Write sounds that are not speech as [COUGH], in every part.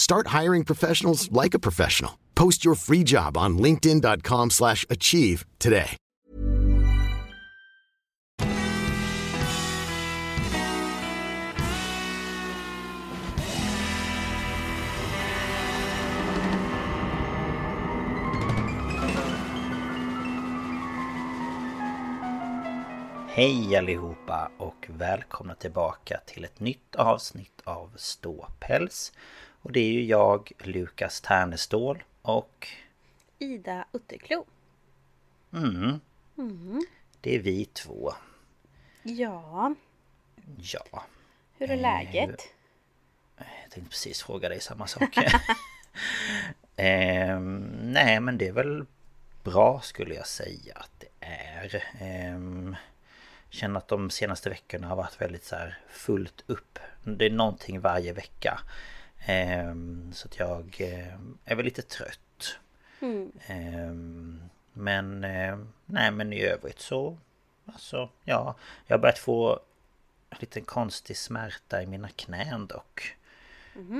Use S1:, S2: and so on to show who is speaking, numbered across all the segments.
S1: Start hiring professionals like a professional. Post your free job on linkedin.com slash achieve today.
S2: Hej allihopa och välkomna tillbaka till ett nytt avsnitt av Ståpäls. Och det är ju jag, Lukas Ternestål och...
S3: Ida Utterklo.
S2: Mm,
S3: Mm.
S2: det är vi två.
S3: Ja,
S2: Ja,
S3: hur är
S2: Eh,
S3: läget?
S2: jag tänkte precis fråga dig samma sak. [LAUGHS] Ehm, nej men det är väl bra skulle jag säga att det är. Ehm, känner att de senaste veckorna har varit väldigt så här fullt upp. Det är någonting varje vecka. Ehm, så att jag eh, är väl lite trött.
S3: Mm.
S2: Ehm, men eh, nej men i övrigt så Alltså ja Jag har börjat få En liten konstig smärta i mina knän dock.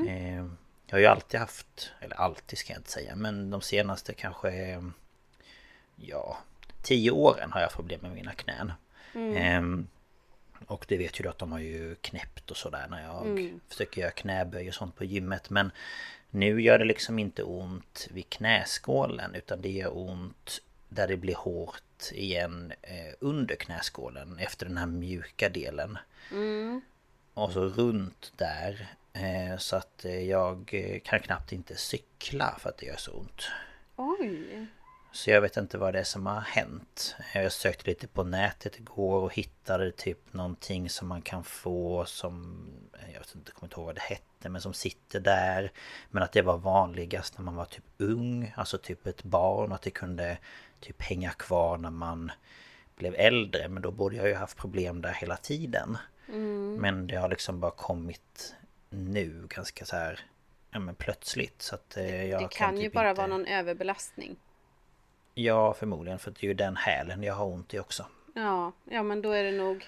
S2: Ehm, Jag har ju alltid haft Eller alltid ska jag inte säga men de senaste kanske Ja Tio åren har jag problem med mina knän
S3: Mm.
S2: Och det vet ju du att de har ju knäppt och sådär när jag
S3: Mm.
S2: försöker göra knäböj och sånt på gymmet Men nu gör det liksom inte ont vid knäskålen utan det gör ont där det blir hårt igen eh, under knäskålen efter den här mjuka delen.
S3: Mm.
S2: Och så runt där. Eh, så att eh, jag eh, kan knappt inte cykla för att det gör så ont.
S3: Oj.
S2: Så jag vet inte vad det är som har hänt. Jag sökte lite på nätet igår och hittade typ någonting som man kan få som... Jag vet inte, kommer inte ihåg vad det hette men som sitter där. Men att det var vanligast när man var typ ung, alltså typ ett barn. Att det kunde typ hänga kvar när man blev äldre. Men då borde jag ju haft problem där hela tiden.
S3: Mm.
S2: Men det har liksom bara kommit nu ganska så här... Ja men plötsligt så att eh, jag
S3: Det kan ju
S2: typ
S3: bara
S2: inte...
S3: vara någon överbelastning.
S2: Ja, förmodligen. För det är ju den hälen jag har ont i också.
S3: Ja, ja men då är det nog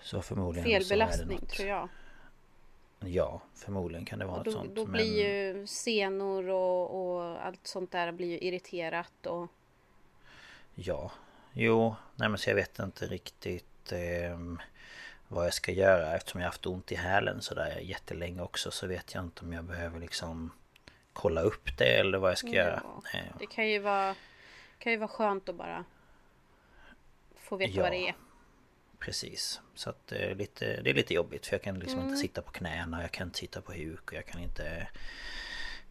S2: Så förmodligen
S3: fel belastning
S2: något.
S3: tror jag.
S2: Ja, förmodligen kan det vara
S3: Och
S2: något
S3: då,
S2: sånt.
S3: då
S2: men...
S3: blir ju senor och, och allt sånt där blir ju irriterat och
S2: Ja, jo, nej men så jag vet inte riktigt ehm, vad jag ska göra eftersom jag haft ont i hälen sådär jättelänge också så vet jag inte om jag behöver liksom kolla upp det eller vad jag ska göra.
S3: Ja,
S2: Eh,
S3: det kan ju vara kan ju vara skönt att bara få veta vad det
S2: Ja.
S3: är.
S2: Precis. Så att det är lite, det är lite jobbigt för jag kan liksom
S3: Mm.
S2: inte sitta på knäna, jag kan inte sitta på huk och jag kan inte...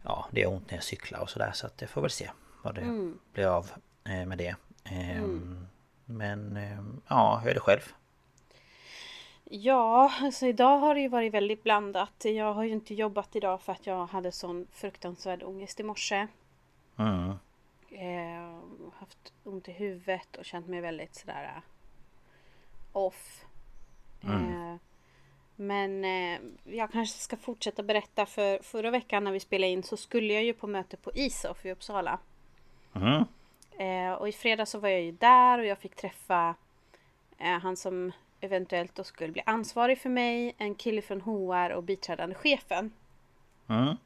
S2: Ja, det är ont när jag cyklar och sådär så att det får väl se vad det
S3: Mm.
S2: blir av eh, med det. Ehm,
S3: Mm.
S2: Men ehm, ja, hur är det själv?
S3: Ja, alltså idag har det ju varit väldigt blandat. Jag har ju inte jobbat idag för att jag hade sån fruktansvärd ångest i morse.
S2: Mm.
S3: Eh, haft ont i huvudet och känt mig väldigt sådär eh, off.
S2: Mm.
S3: Eh, men eh, jag kanske ska fortsätta berätta för förra veckan när vi spelade in så skulle jag ju på möte på ISOF i Uppsala.
S2: Mm.
S3: Och i fredags så var jag ju där och jag fick träffa eh, han som eventuellt då skulle bli ansvarig för mig, en kille från HR och biträdande chefen.
S2: Mm.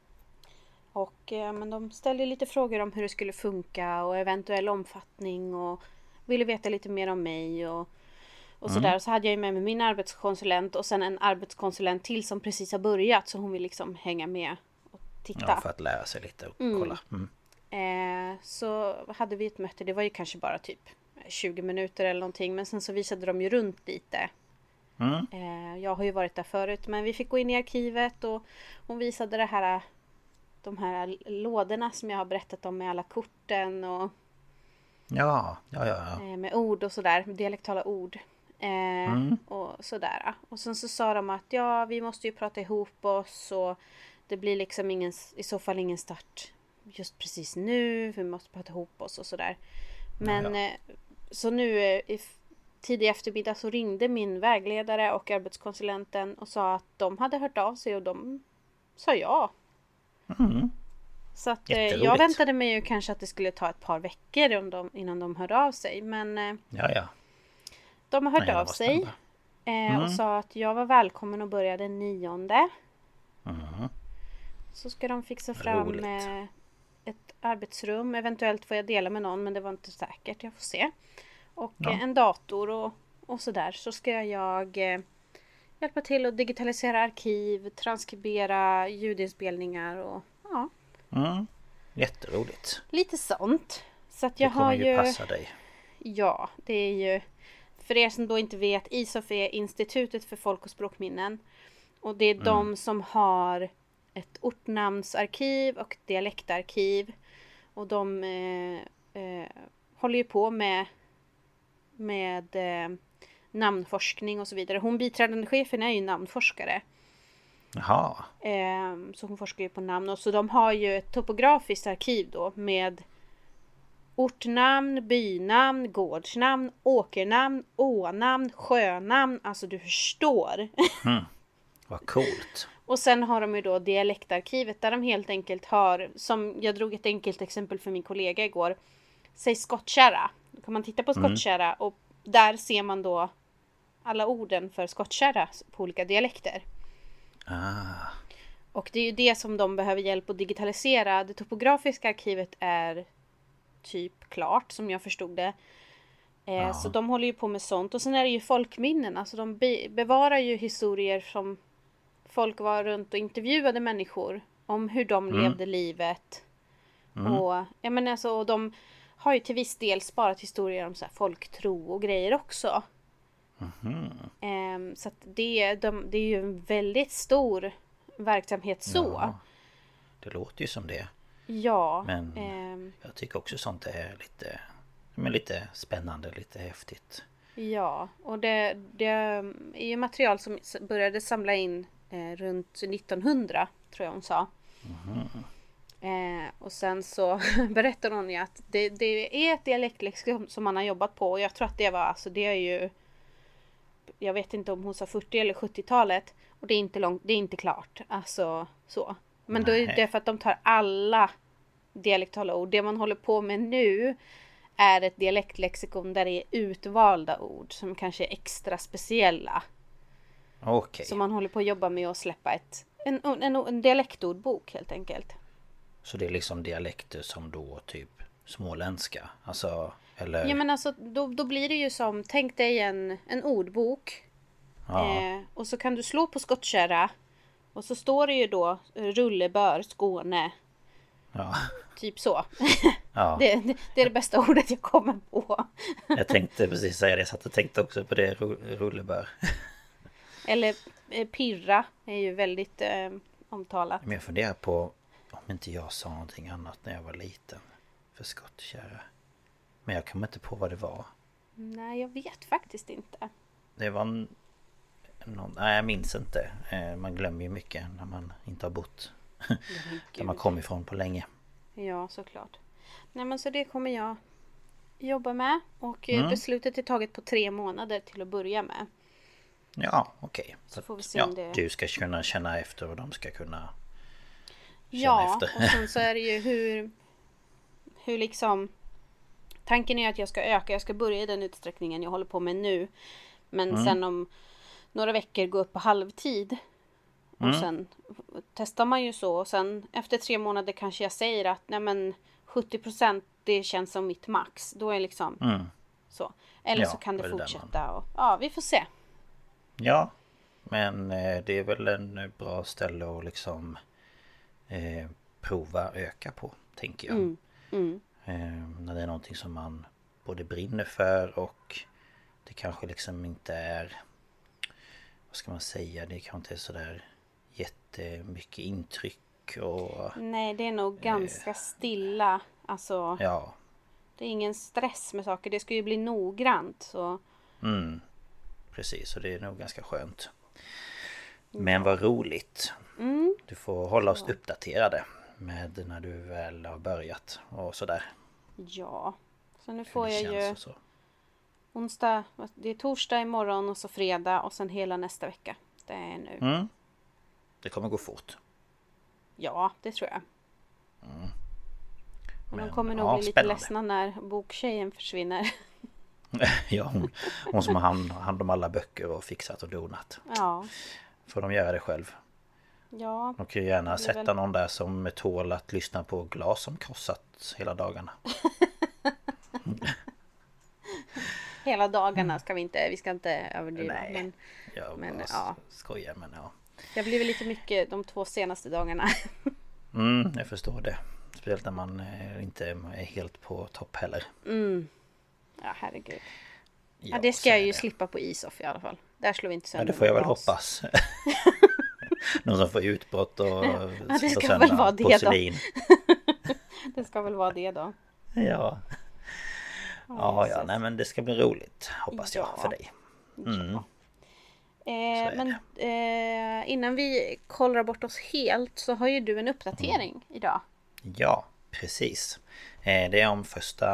S3: Och eh, men de ställde lite frågor om hur det skulle funka och eventuell omfattning och ville veta lite mer om mig och, och
S2: Mm.
S3: sådär. Så hade jag ju med mig min arbetskonsulent och sen en arbetskonsulent till som precis har börjat så hon vill liksom hänga med och titta.
S2: Ja, för att lära sig lite och kolla. Mm.
S3: Eh, så hade vi ett möte, det var ju kanske bara typ 20 minuter eller någonting. Men sen så visade de ju runt lite.
S2: Mm.
S3: Eh, jag har ju varit där förut men vi fick gå in i arkivet och hon visade det här de här lådorna som jag har berättat om med alla korten och
S2: Ja, ja, ja. ja.
S3: eh, med ord och sådär, dialektala ord. Eh, Och sådär. Och sen så sa de att ja, vi måste ju prata ihop oss och det blir liksom ingen, i så fall ingen start just precis nu. Vi måste prata ihop oss och sådär. Men
S2: Ja,
S3: eh, så nu eh, i tidig eftermiddag så ringde min vägledare och arbetskonsulenten och sa att de hade hört av sig och de sa ja. Så att eh, jag väntade mig ju kanske att det skulle ta ett par veckor om de, innan de hörde av sig. Men eh,
S2: Ja, ja.
S3: de har hört
S2: Nej,
S3: av sig eh, och sa att jag var välkommen att börja den nionde. Så ska de fixa fram
S2: Roligt.
S3: ett arbetsrum. Eventuellt får jag dela med någon men det var inte säkert. Jag får se. Och
S2: Ja.
S3: en dator och, och sådär. Så ska jag hjälpa till att digitalisera arkiv, transkribera ljudinspelningar och ja,
S2: Mm. Jätteroligt.
S3: lite sånt. Så att jag
S2: det kommer
S3: har
S2: ju
S3: ju...
S2: passa dig.
S3: Ja, det är ju... För er som då inte vet, ISOF är Institutet för folk och språkminnen. Och det är de som har ett ortnamnsarkiv och dialektarkiv. Och de eh, eh, håller ju på med, med eh, namnforskning och så vidare. Hon biträdande chefen är ju namnforskare.
S2: Jaha.
S3: Ehm, så hon forskar ju på namn. Och så de har ju ett topografiskt arkiv då med ortnamn, bynamn, gårdsnamn, åkernamn, ånamn, sjönamn. Alltså du förstår. [LAUGHS]
S2: Vad coolt.
S3: Och sen har de ju då dialektarkivet där de helt enkelt har, som jag drog ett enkelt exempel för min kollega igår. Säg skottkärra. Då kan man titta på skottkärra och där ser man då alla orden för skottkärra på olika dialekter.
S2: Ah.
S3: Och det är ju det som de behöver hjälp att digitalisera. Det topografiska arkivet är typ klart som jag förstod det. Eh, Så de håller ju på med sånt. Och sen är det ju folkminnen. Alltså de be- bevarar ju historier som folk var runt och intervjuade människor. Om hur de levde livet. Och, ja, men alltså, och de har ju till viss del sparat historier om så folktro och grejer också. Ehm, så det, de, det är ju en väldigt stor verksamhet så.
S2: Ja. Det låter ju som det.
S3: Ja.
S2: Men-
S3: ehm,
S2: Jag tycker också sånt är lite, men lite spännande, lite häftigt.
S3: ja. Och det, det är ju material som började samla in eh, runt 1900 tror jag hon sa. Eh, och sen så [LAUGHS] berättar hon ju att det, det är ett dialektlexikon som man har jobbat på och jag tror att det var alltså det är ju Jag vet inte om hon sa 40 eller 70-talet och det är inte långt, det är inte klart. Alltså så. Men då är
S2: Nej.
S3: det för att de tar alla dialektala ord. Det man håller på med nu är ett dialektlexikon där det är utvalda ord som kanske är extra speciella.
S2: Okej.
S3: Så man håller på att jobba med att släppa ett, en, en, en dialektordbok helt enkelt.
S2: Så det är liksom dialekter som då typ småländska? Alltså, eller?
S3: Ja men alltså då, då blir det ju som, tänk dig en, en ordbok.
S2: Ja.
S3: Eh, och så kan du slå på skottkärra. Och så står det ju då eh, rullebör Skåne.
S2: ja.
S3: Typ så. [LAUGHS]
S2: ja.
S3: det, det, det är det bästa ordet jag kommer på.
S2: Jag tänkte precis säga det, jag satt och tänkte också på det, ru- rullebör. [LAUGHS]
S3: Eller eh, pirra är ju väldigt eh, omtalat.
S2: Men jag funderar på om inte jag sa någonting annat när jag var liten. För skottkärra. Men jag kommer inte på vad det var.
S3: Nej jag vet faktiskt inte.
S2: Det var en... Någon, nej jag minns inte. Eh, Man glömmer ju mycket när man inte har bott [LAUGHS] där man kom ifrån på länge.
S3: Ja, såklart. Nej men så det kommer jag jobba med. Och eh,
S2: Mm.
S3: beslutet är taget på tre månader till att börja med.
S2: Ja, okej.
S3: Så får vi se
S2: ja,
S3: om det-
S2: Du ska kunna känna efter och de ska kunna känna
S3: Ja,
S2: efter.
S3: och sen så är det ju [LAUGHS] hur... Hur liksom... Tanken är att jag ska öka, jag ska börja i den utsträckningen jag håller på med nu. Men
S2: Mm.
S3: sen om några veckor gå upp på halvtid. Och
S2: Mm.
S3: sen testar man ju så. Och sen efter tre månader kanske jag säger att nej men 70% det känns som mitt max. Då är liksom
S2: Mm.
S3: så. Eller
S2: Ja,
S3: så kan det fortsätta. Och, ja, vi får se.
S2: Ja, men eh, det är väl en eh, bra ställe att liksom eh, prova öka på, tänker jag.
S3: Mm. Mm.
S2: Eh, när det är någonting som man både brinner för och det kanske liksom inte är Vad ska man säga? Det kanske inte är sådär jättemycket intryck och
S3: Nej, det är nog ganska stilla. Alltså,
S2: ja,
S3: det är ingen stress med saker. Det ska ju bli noggrant. Så
S2: mm, precis och det är nog ganska skönt. Men vad roligt!
S3: mm.
S2: Du får hålla oss uppdaterade med när du väl har börjat och sådär.
S3: ja. Så nu får jag ju
S2: så.
S3: onsdag. Det är torsdag imorgon och så fredag och sen hela nästa vecka. Det är nu.
S2: Mm. Det kommer gå fort.
S3: Ja, det tror jag. Men de kommer nog
S2: ja,
S3: bli lite
S2: spännande.
S3: ledsna när boktjejen försvinner. [LAUGHS]
S2: ja, hon, hon som har hand, hand om alla böcker och fixat och donat.
S3: Ja,
S2: Får de göra det själv.
S3: Ja,
S2: De kan ju gärna sätta
S3: väl-
S2: någon där som tål att lyssna på glas som krossat hela dagarna. [LAUGHS]
S3: hela dagarna ska vi inte, vi ska inte överdriva.
S2: Nej.
S3: Men
S2: Jag
S3: Men,
S2: bara
S3: ja.
S2: skojar men ja.
S3: det har blivit lite mycket de två senaste dagarna. [LAUGHS]
S2: Mm, jag förstår det. Speciellt när man eh, inte är helt på topp heller.
S3: Mm. Ja, herregud. Ja,
S2: Ja,
S3: det ska jag ju
S2: det.
S3: slippa på Isof i alla fall. Där slår vi inte
S2: Ja,
S3: sönder
S2: det får jag väl hoppas. [LAUGHS] [LAUGHS] Någon som får utbrott och
S3: det
S2: slår
S3: ska väl vara det då.
S2: porslin. [LAUGHS]
S3: Det ska väl vara det då.
S2: Ja. Ja, ja, nej men det ska bli roligt hoppas jag
S3: Ja.
S2: för dig. Mm.
S3: Eh, men eh, innan vi kollar bort oss helt så har ju du en uppdatering
S2: Mm.
S3: idag.
S2: Ja, precis. Eh, Det är om första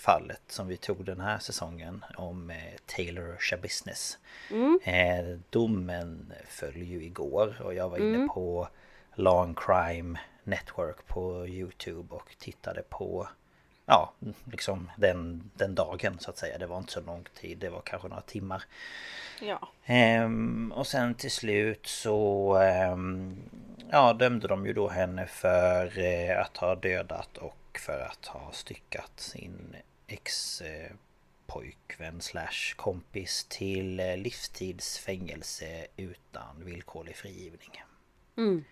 S2: fallet som vi tog den här säsongen om eh, Taylor Shabusiness. Eh, Domen föll ju igår och jag var inne på Long Crime Network på Youtube och tittade på Ja, liksom den, den dagen så att säga. Det var inte så lång tid, det var kanske några timmar.
S3: Ja.
S2: Ehm, och sen till slut så ehm, ja, dömde de ju då henne för eh, att ha dödat och för att ha styckat sin ex eh, pojkvän slash kompis till eh, livstidsfängelse utan villkorlig frigivning.
S3: Mm.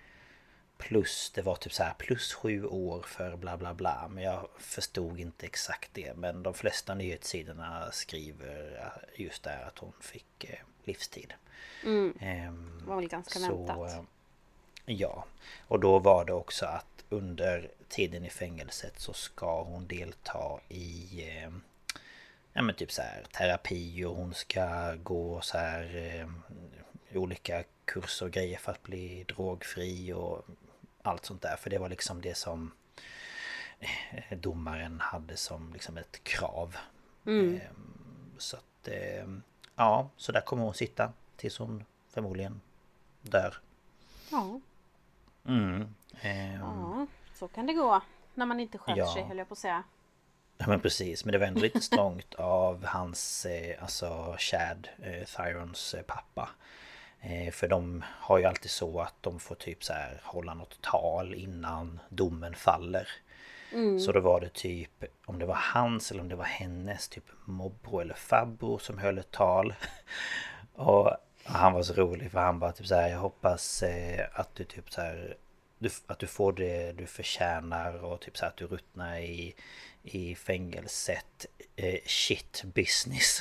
S2: Plus det var typ så här plus sju år för bla bla bla Men jag förstod inte exakt det Men de flesta nyhetssidorna skriver eh, just där att hon fick eh, livstid
S3: Mm.
S2: Ehm,
S3: Det var väl ganska
S2: så,
S3: väntat.
S2: Ja Och då var det också att under tiden i fängelset så ska hon delta i eh, Ja men typ så här terapi och hon ska gå så här eh, olika kurser och grejer för att bli drogfri och allt sånt där. För det var liksom det som eh, domaren hade som liksom ett krav. Eh, Så att ja, så där kommer hon sitta tills hon förmodligen dör.
S3: Ja.
S2: Mm.
S3: Ja, så kan det gå. När man inte sköter
S2: Ja.
S3: sig höll jag på att säga.
S2: Ja men precis, men det var ändå lite strångt av hans, eh, alltså Chad, eh, Thyrons eh, pappa. Eh, för de har ju alltid så att de får typ så här hålla något tal innan domen faller. Så då var det typ, om det var hans eller om det var hennes typ mobro eller farbror som höll ett tal. [LAUGHS] Och han var så rolig för han bara typ så här, jag hoppas eh, att du typ så här du, att du får det du förtjänar och typ så att du ruttnar i, i fängelset eh, shit business.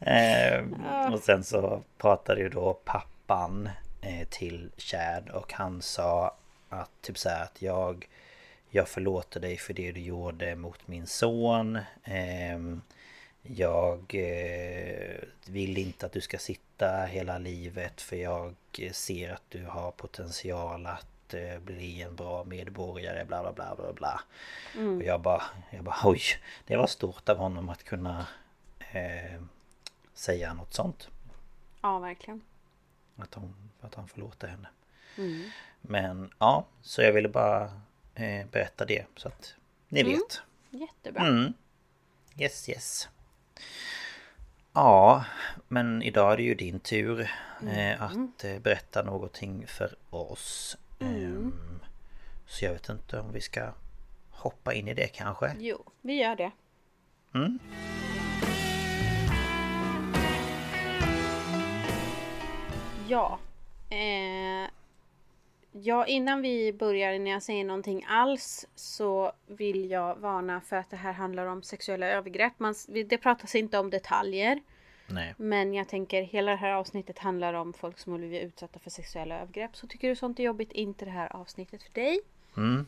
S2: [LAUGHS] eh, och sen så pratade ju då pappan eh, till Chad och han sa att typ så här att jag jag förlåter dig för det du gjorde mot min son. Ehm, jag eh, vill inte att du ska sitta hela livet för jag ser att du har potential att eh, bli en bra medborgare bla bla bla bla bla. Och jag bara, jag bara [LAUGHS] oj, det var stort av honom att kunna eh, säga något sånt.
S3: Ja, verkligen.
S2: Att, hon, att han förlåter henne. Men ja, så jag ville bara eh, berätta det så att ni
S3: Mm.
S2: vet.
S3: Jättebra.
S2: Mm. Yes, yes. Ja, men idag är det ju din tur eh, att eh, berätta någonting för oss. Ehm, så jag vet inte om vi ska hoppa in i det kanske.
S3: Jo, vi gör det.
S2: Mm.
S3: Ja. Eh, ja, innan vi börjar, innan jag säger någonting alls, så vill jag varna för att det här handlar om sexuella övergrepp. Man, det pratas inte om detaljer.
S2: Nej.
S3: Men jag tänker hela det här avsnittet handlar om folk som har blivit utsatta för sexuella övergrepp. Så tycker du sånt är jobbigt, inte det här avsnittet för dig.
S2: Mm.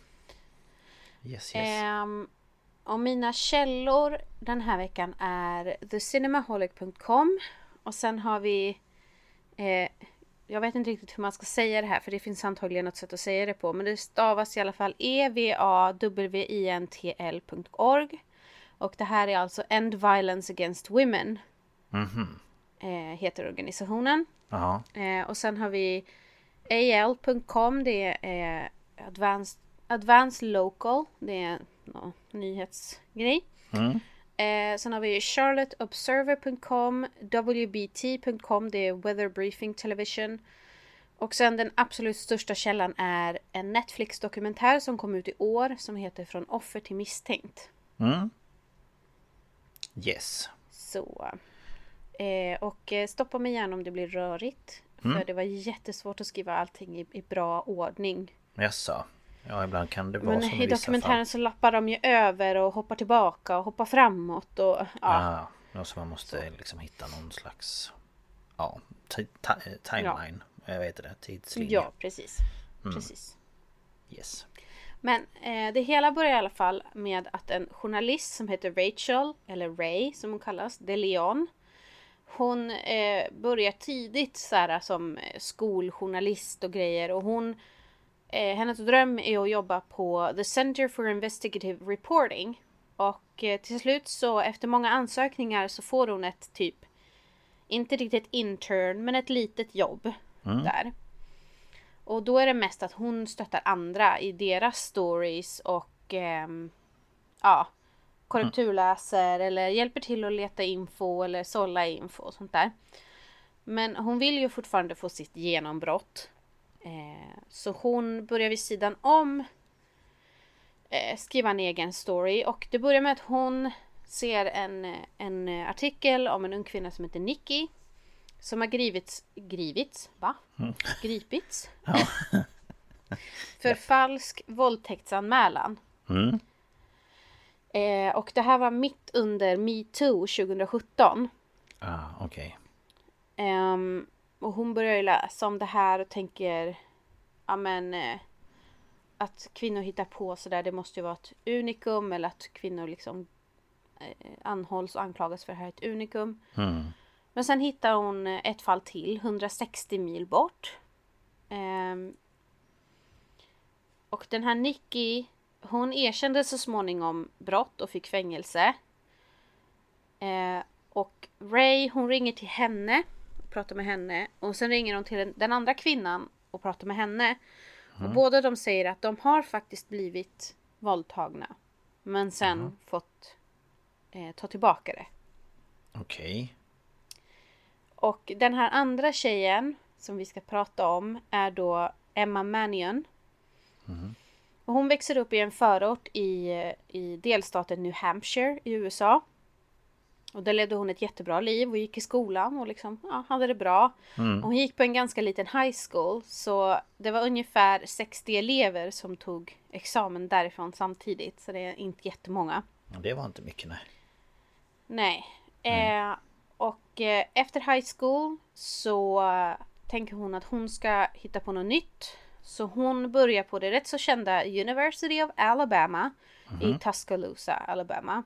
S2: Yes, yes.
S3: Ehm, och mina källor den här veckan är thecinemaholic.com och sen har vi eh, Jag vet inte riktigt hur man ska säga det här för det finns antagligen något sätt att säga det på men det stavas i alla fall evawintl.org och det här är alltså End Violence Against Women
S2: Mhm.
S3: eh, heter organisationen. Eh, och sen har vi AL.com, det är Advanced, Advanced Local, det är en nyhetsgrej.
S2: Mm.
S3: Eh, sen har vi charlotteobserver.com, WBT.com, det är Weather Briefing Television. Och sen den absolut största källan är en Netflix-dokumentär som kom ut i år som heter Från offer till misstänkt.
S2: Mm. Yes.
S3: Så. Eh, och eh, stoppa mig gärna om det blir rörigt. För det var jättesvårt att skriva allting i, i bra ordning.
S2: Jaså? Ja, ibland kan det vara
S3: Men
S2: som
S3: i dokumentären
S2: fall.
S3: så lappar de ju över och hoppar tillbaka och hoppar framåt och ja.
S2: Ja, ja, så man måste liksom hitta någon slags ja, ti- ti- timeline. Jag vet det, tidslinje.
S3: Ja, precis.
S2: Mm.
S3: Precis.
S2: Yes.
S3: Men eh, det hela börjar i alla fall med att en journalist som heter Rachel, eller Ray som hon kallas, de Leon. Hon eh, börjar tidigt så här, som skoljournalist och grejer och hon eh, Hennes dröm är att jobba på The Center for Investigative Reporting. Och eh, till slut så efter många ansökningar så får hon ett typ Inte riktigt intern men ett litet jobb där. Och då är det mest att hon stöttar andra i deras stories och ehm, ja, korrekturläser eller hjälper till att leta info eller sålla info och sånt där. Men hon vill ju fortfarande få sitt genombrott. Eh, så hon börjar vid sidan om eh, skriva en egen story och det börjar med att hon ser en, en artikel om en ung kvinna som heter Nikki som har grivits, grivits, va? Gripits? [LAUGHS] [LAUGHS] För falsk våldtäktsanmälan.
S2: Mm.
S3: Eh, och det här var mitt under metoo 2017.
S2: Ah, okej.
S3: Ehm, och hon börjar ju läsa om det här och tänker ja men eh, att kvinnor hittar på sådär det måste ju vara ett unikum eller att kvinnor liksom eh, anhålls och anklagas för det här är ett unikum.
S2: Mm.
S3: Men sen hittar hon eh, ett fall till 160 mil bort. Ehm, och den här Nicky hon erkände så småningom brott och fick fängelse. Eh, och Ray hon ringer till henne pratar med henne och sen ringer hon till den, andra kvinnan och pratar med henne. Och båda de säger att de har faktiskt blivit våldtagna. Men sen fått eh, ta tillbaka det.
S2: Okej.
S3: Och den här andra tjejen som vi ska prata om är då Emma Mannion. Och hon växer upp i en förort i, i delstaten New Hampshire i USA. Och där levde hon ett jättebra liv och gick i skolan och liksom, ja, hade det bra. Och hon gick på en ganska liten high school så det var ungefär 60 elever som tog examen därifrån samtidigt. Så det är inte jättemånga.
S2: Det var inte mycket nej.
S3: Nej. Eh, och eh, efter high school så eh, tänker hon att hon ska hitta på något nytt. Så hon börjar på det rätt så kända University of Alabama i Tuscaloosa, Alabama.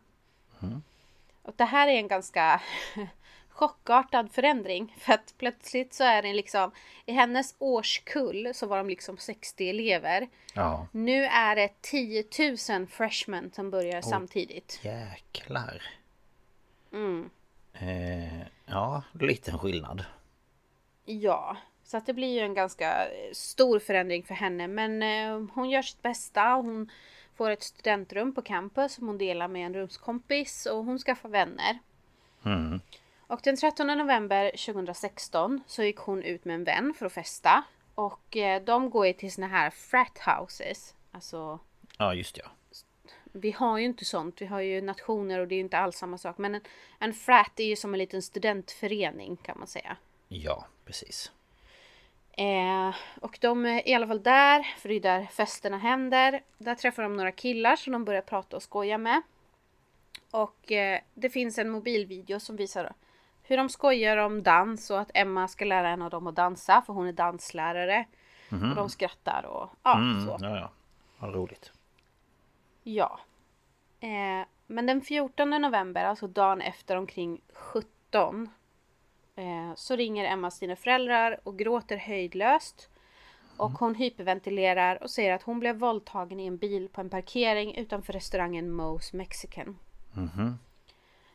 S3: Och det här är en ganska [LAUGHS] chockartad förändring. För att plötsligt så är det liksom i hennes årskull så var de liksom 60 elever.
S2: Ja.
S3: Nu är det 10 000 freshmen som börjar samtidigt.
S2: Jäklar.
S3: Mm.
S2: Eh, ja, liten skillnad.
S3: Ja, Så att det blir ju en ganska stor förändring för henne. Men eh, hon gör sitt bästa. Hon får ett studentrum på campus som hon delar med en rumskompis och hon skaffar vänner.
S2: Mm.
S3: Och den 13 november 2016 så gick hon ut med en vän för att festa. Och eh, de går ju till såna här frat houses. Alltså
S2: Ja, just ja.
S3: vi har ju inte sånt. Vi har ju nationer och det är ju inte alls samma sak. Men en, en frat är ju som en liten studentförening kan man säga.
S2: Ja, precis.
S3: Eh, och de är i alla fall där, för det är där festerna händer. Där träffar de några killar som de börjar prata och skoja med. Och eh, det finns en mobilvideo som visar hur de skojar om dans och att Emma ska lära en av dem att dansa för hon är danslärare. Och de skrattar och ja,
S2: Mm,
S3: så.
S2: ja, ja. Vad roligt.
S3: Ja. Eh, men den 14 november, alltså dagen efter omkring 17 eh, så ringer Emma sina föräldrar och gråter höjdlöst. Och hon hyperventilerar och säger att hon blev våldtagen i en bil på en parkering utanför restaurangen Moe's Mexican.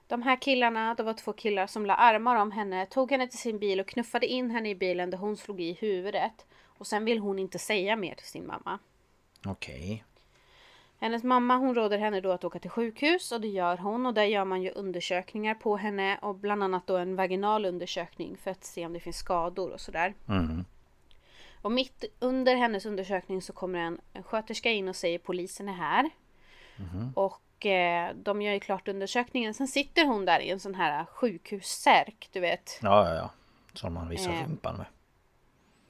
S3: De här killarna, det var två killar som la armar om henne, tog henne till sin bil och knuffade in henne i bilen där hon slog i huvudet. Och sen vill hon inte säga mer till sin mamma.
S2: Okej.
S3: Hennes mamma hon råder henne då att åka till sjukhus och det gör hon och där gör man ju undersökningar på henne och bland annat då en vaginal undersökning för att se om det finns skador och sådär.
S2: Mm.
S3: Och mitt under hennes undersökning så kommer en, en sköterska in och säger polisen är här. Och eh, de gör ju klart undersökningen. Sen sitter hon där i en sån här sjukhussärk, du vet.
S2: Ja, ja, ja. Som man visar
S3: Eh.
S2: rumpan med.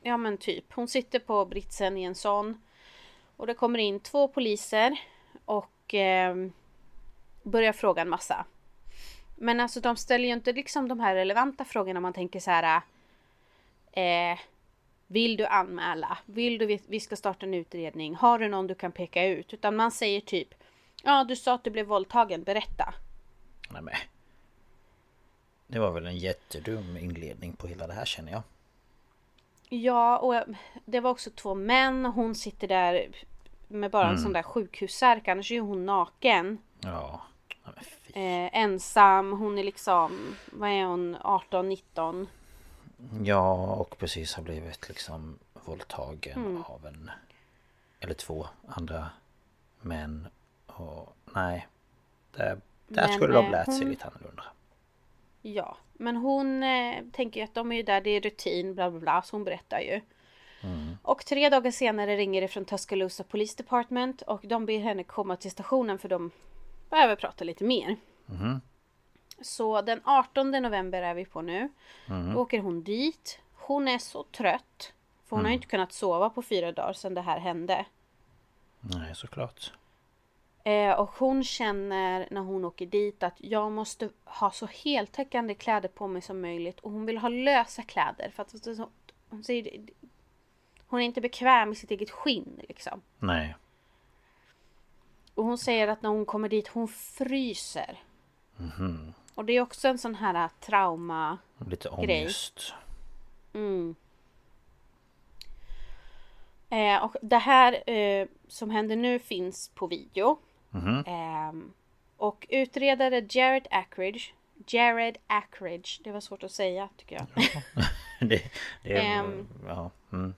S3: Ja men typ. Hon sitter på britsen i en sån. Och det kommer in två poliser och eh, börjar fråga en massa. Men alltså de ställer ju inte liksom de här relevanta frågorna man tänker så här. Eh, vill du anmäla? Vill du vi, vi ska starta en utredning? Har du någon du kan peka ut? Utan man säger typ Ja du sa att du blev våldtagen, berätta.
S2: Nej, men. Det var väl en jättedum inledning på hela det här känner jag.
S3: Ja, och det var också två män. Hon sitter där med bara en sån där sjukhussärk. Annars är ju hon naken.
S2: Ja.
S3: Eh, ensam. Hon är liksom, vad är hon, 18, 19.
S2: Ja, och precis har blivit liksom våldtagen
S3: Mm.
S2: av en... Eller två andra män. Och nej. Där, där
S3: Men,
S2: skulle
S3: eh,
S2: lärt sig
S3: hon-
S2: lite annorlunda.
S3: Ja, men hon eh, tänker ju att de är ju där, det är rutin, bla bla bla. Så hon berättar ju. Och tre dagar senare ringer det från Tuscaloosa Police Department och de ber henne komma till stationen för de behöver prata lite mer. Så den 18 november är vi på nu. Då åker hon dit. Hon är så trött. För hon har ju inte kunnat sova på fyra dagar sedan det här hände.
S2: Nej, såklart.
S3: Eh, och hon känner när hon åker dit att jag måste ha så heltäckande kläder på mig som möjligt. Och hon vill ha lösa kläder. För att hon säger hon är inte bekväm i sitt eget skinn liksom.
S2: Nej.
S3: Och hon säger att när hon kommer dit hon fryser. Och det är också en sån här trauma.
S2: Lite ångest.
S3: Mm. Eh, och det här eh, som händer nu finns på video. Ehm, och utredare Jared Ackridge Jared Ackridge, det var svårt att säga tycker jag. [LAUGHS]
S2: det, det.
S3: Ehm.
S2: ja. Mm.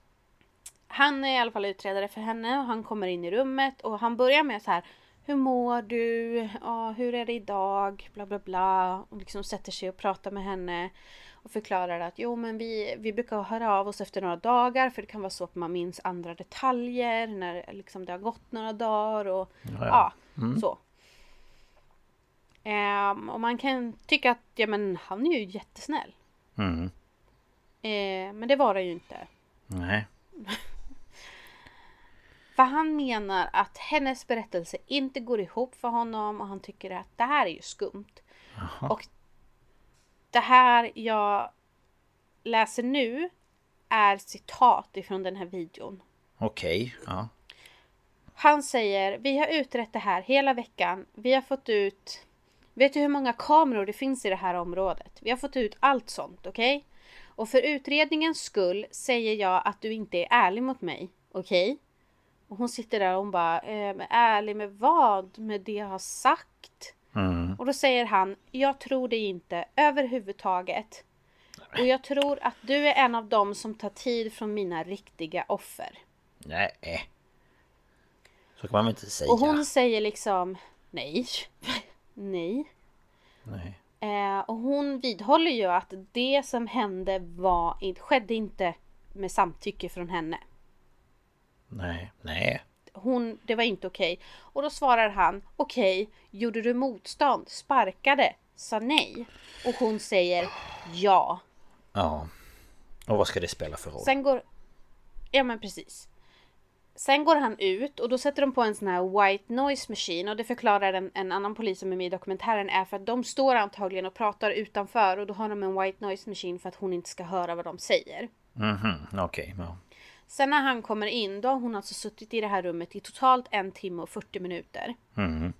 S3: Han är i alla fall utredare för henne och han kommer in i rummet och han börjar med så här Hur mår du? Ja, hur är det idag? Bla bla bla. Och liksom sätter sig och pratar med henne. Och förklarar att jo men vi, vi brukar höra av oss efter några dagar för det kan vara så att man minns andra detaljer när liksom det har gått några dagar och ja, så. Ehm, och man kan tycka att ja men han är ju jättesnäll.
S2: Mm.
S3: Eh, men det var det ju inte.
S2: Nej. [LAUGHS]
S3: För han menar att hennes berättelse inte går ihop för honom och han tycker att det här är ju skumt. Och det här jag läser nu är citat ifrån den här videon.
S2: Okej. Ja.
S3: Han säger, vi har utrett det här hela veckan. Vi har fått ut... Vet du hur många kameror det finns i det här området? Vi har fått ut allt sånt, okej? Och för utredningens skull säger jag att du inte är ärlig mot mig, okej? Och hon sitter där och hon bara, eh, men ärlig med vad? Med det jag har sagt?
S2: Mm.
S3: Och då säger han, jag tror det inte överhuvudtaget. Och jag tror att du är en av dem som tar tid från mina riktiga offer.
S2: Nej. Så kan man väl inte säga.
S3: Och hon säger liksom nej. [LAUGHS] nej.
S2: Nej.
S3: Eh, och hon vidhåller ju att det som hände var, skedde inte med samtycke från henne.
S2: Nej, nej.
S3: Hon, det var inte okej. Och då svarar han, okej, gjorde du motstånd, sparkade, sa nej? Och hon säger ja.
S2: Ja. Och vad ska det spela för roll?
S3: Sen går... Ja men precis. Sen går han ut och då sätter de på en sån här white noise machine och det förklarar en, en annan polis som är med i dokumentären är för att de står antagligen och pratar utanför och då har de en white noise machine för att hon inte ska höra vad de säger.
S2: Mhm, okej. Okay, ja.
S3: Sen när han kommer in då har hon alltså suttit i det här rummet i totalt en timme och 40 minuter.
S2: Mm.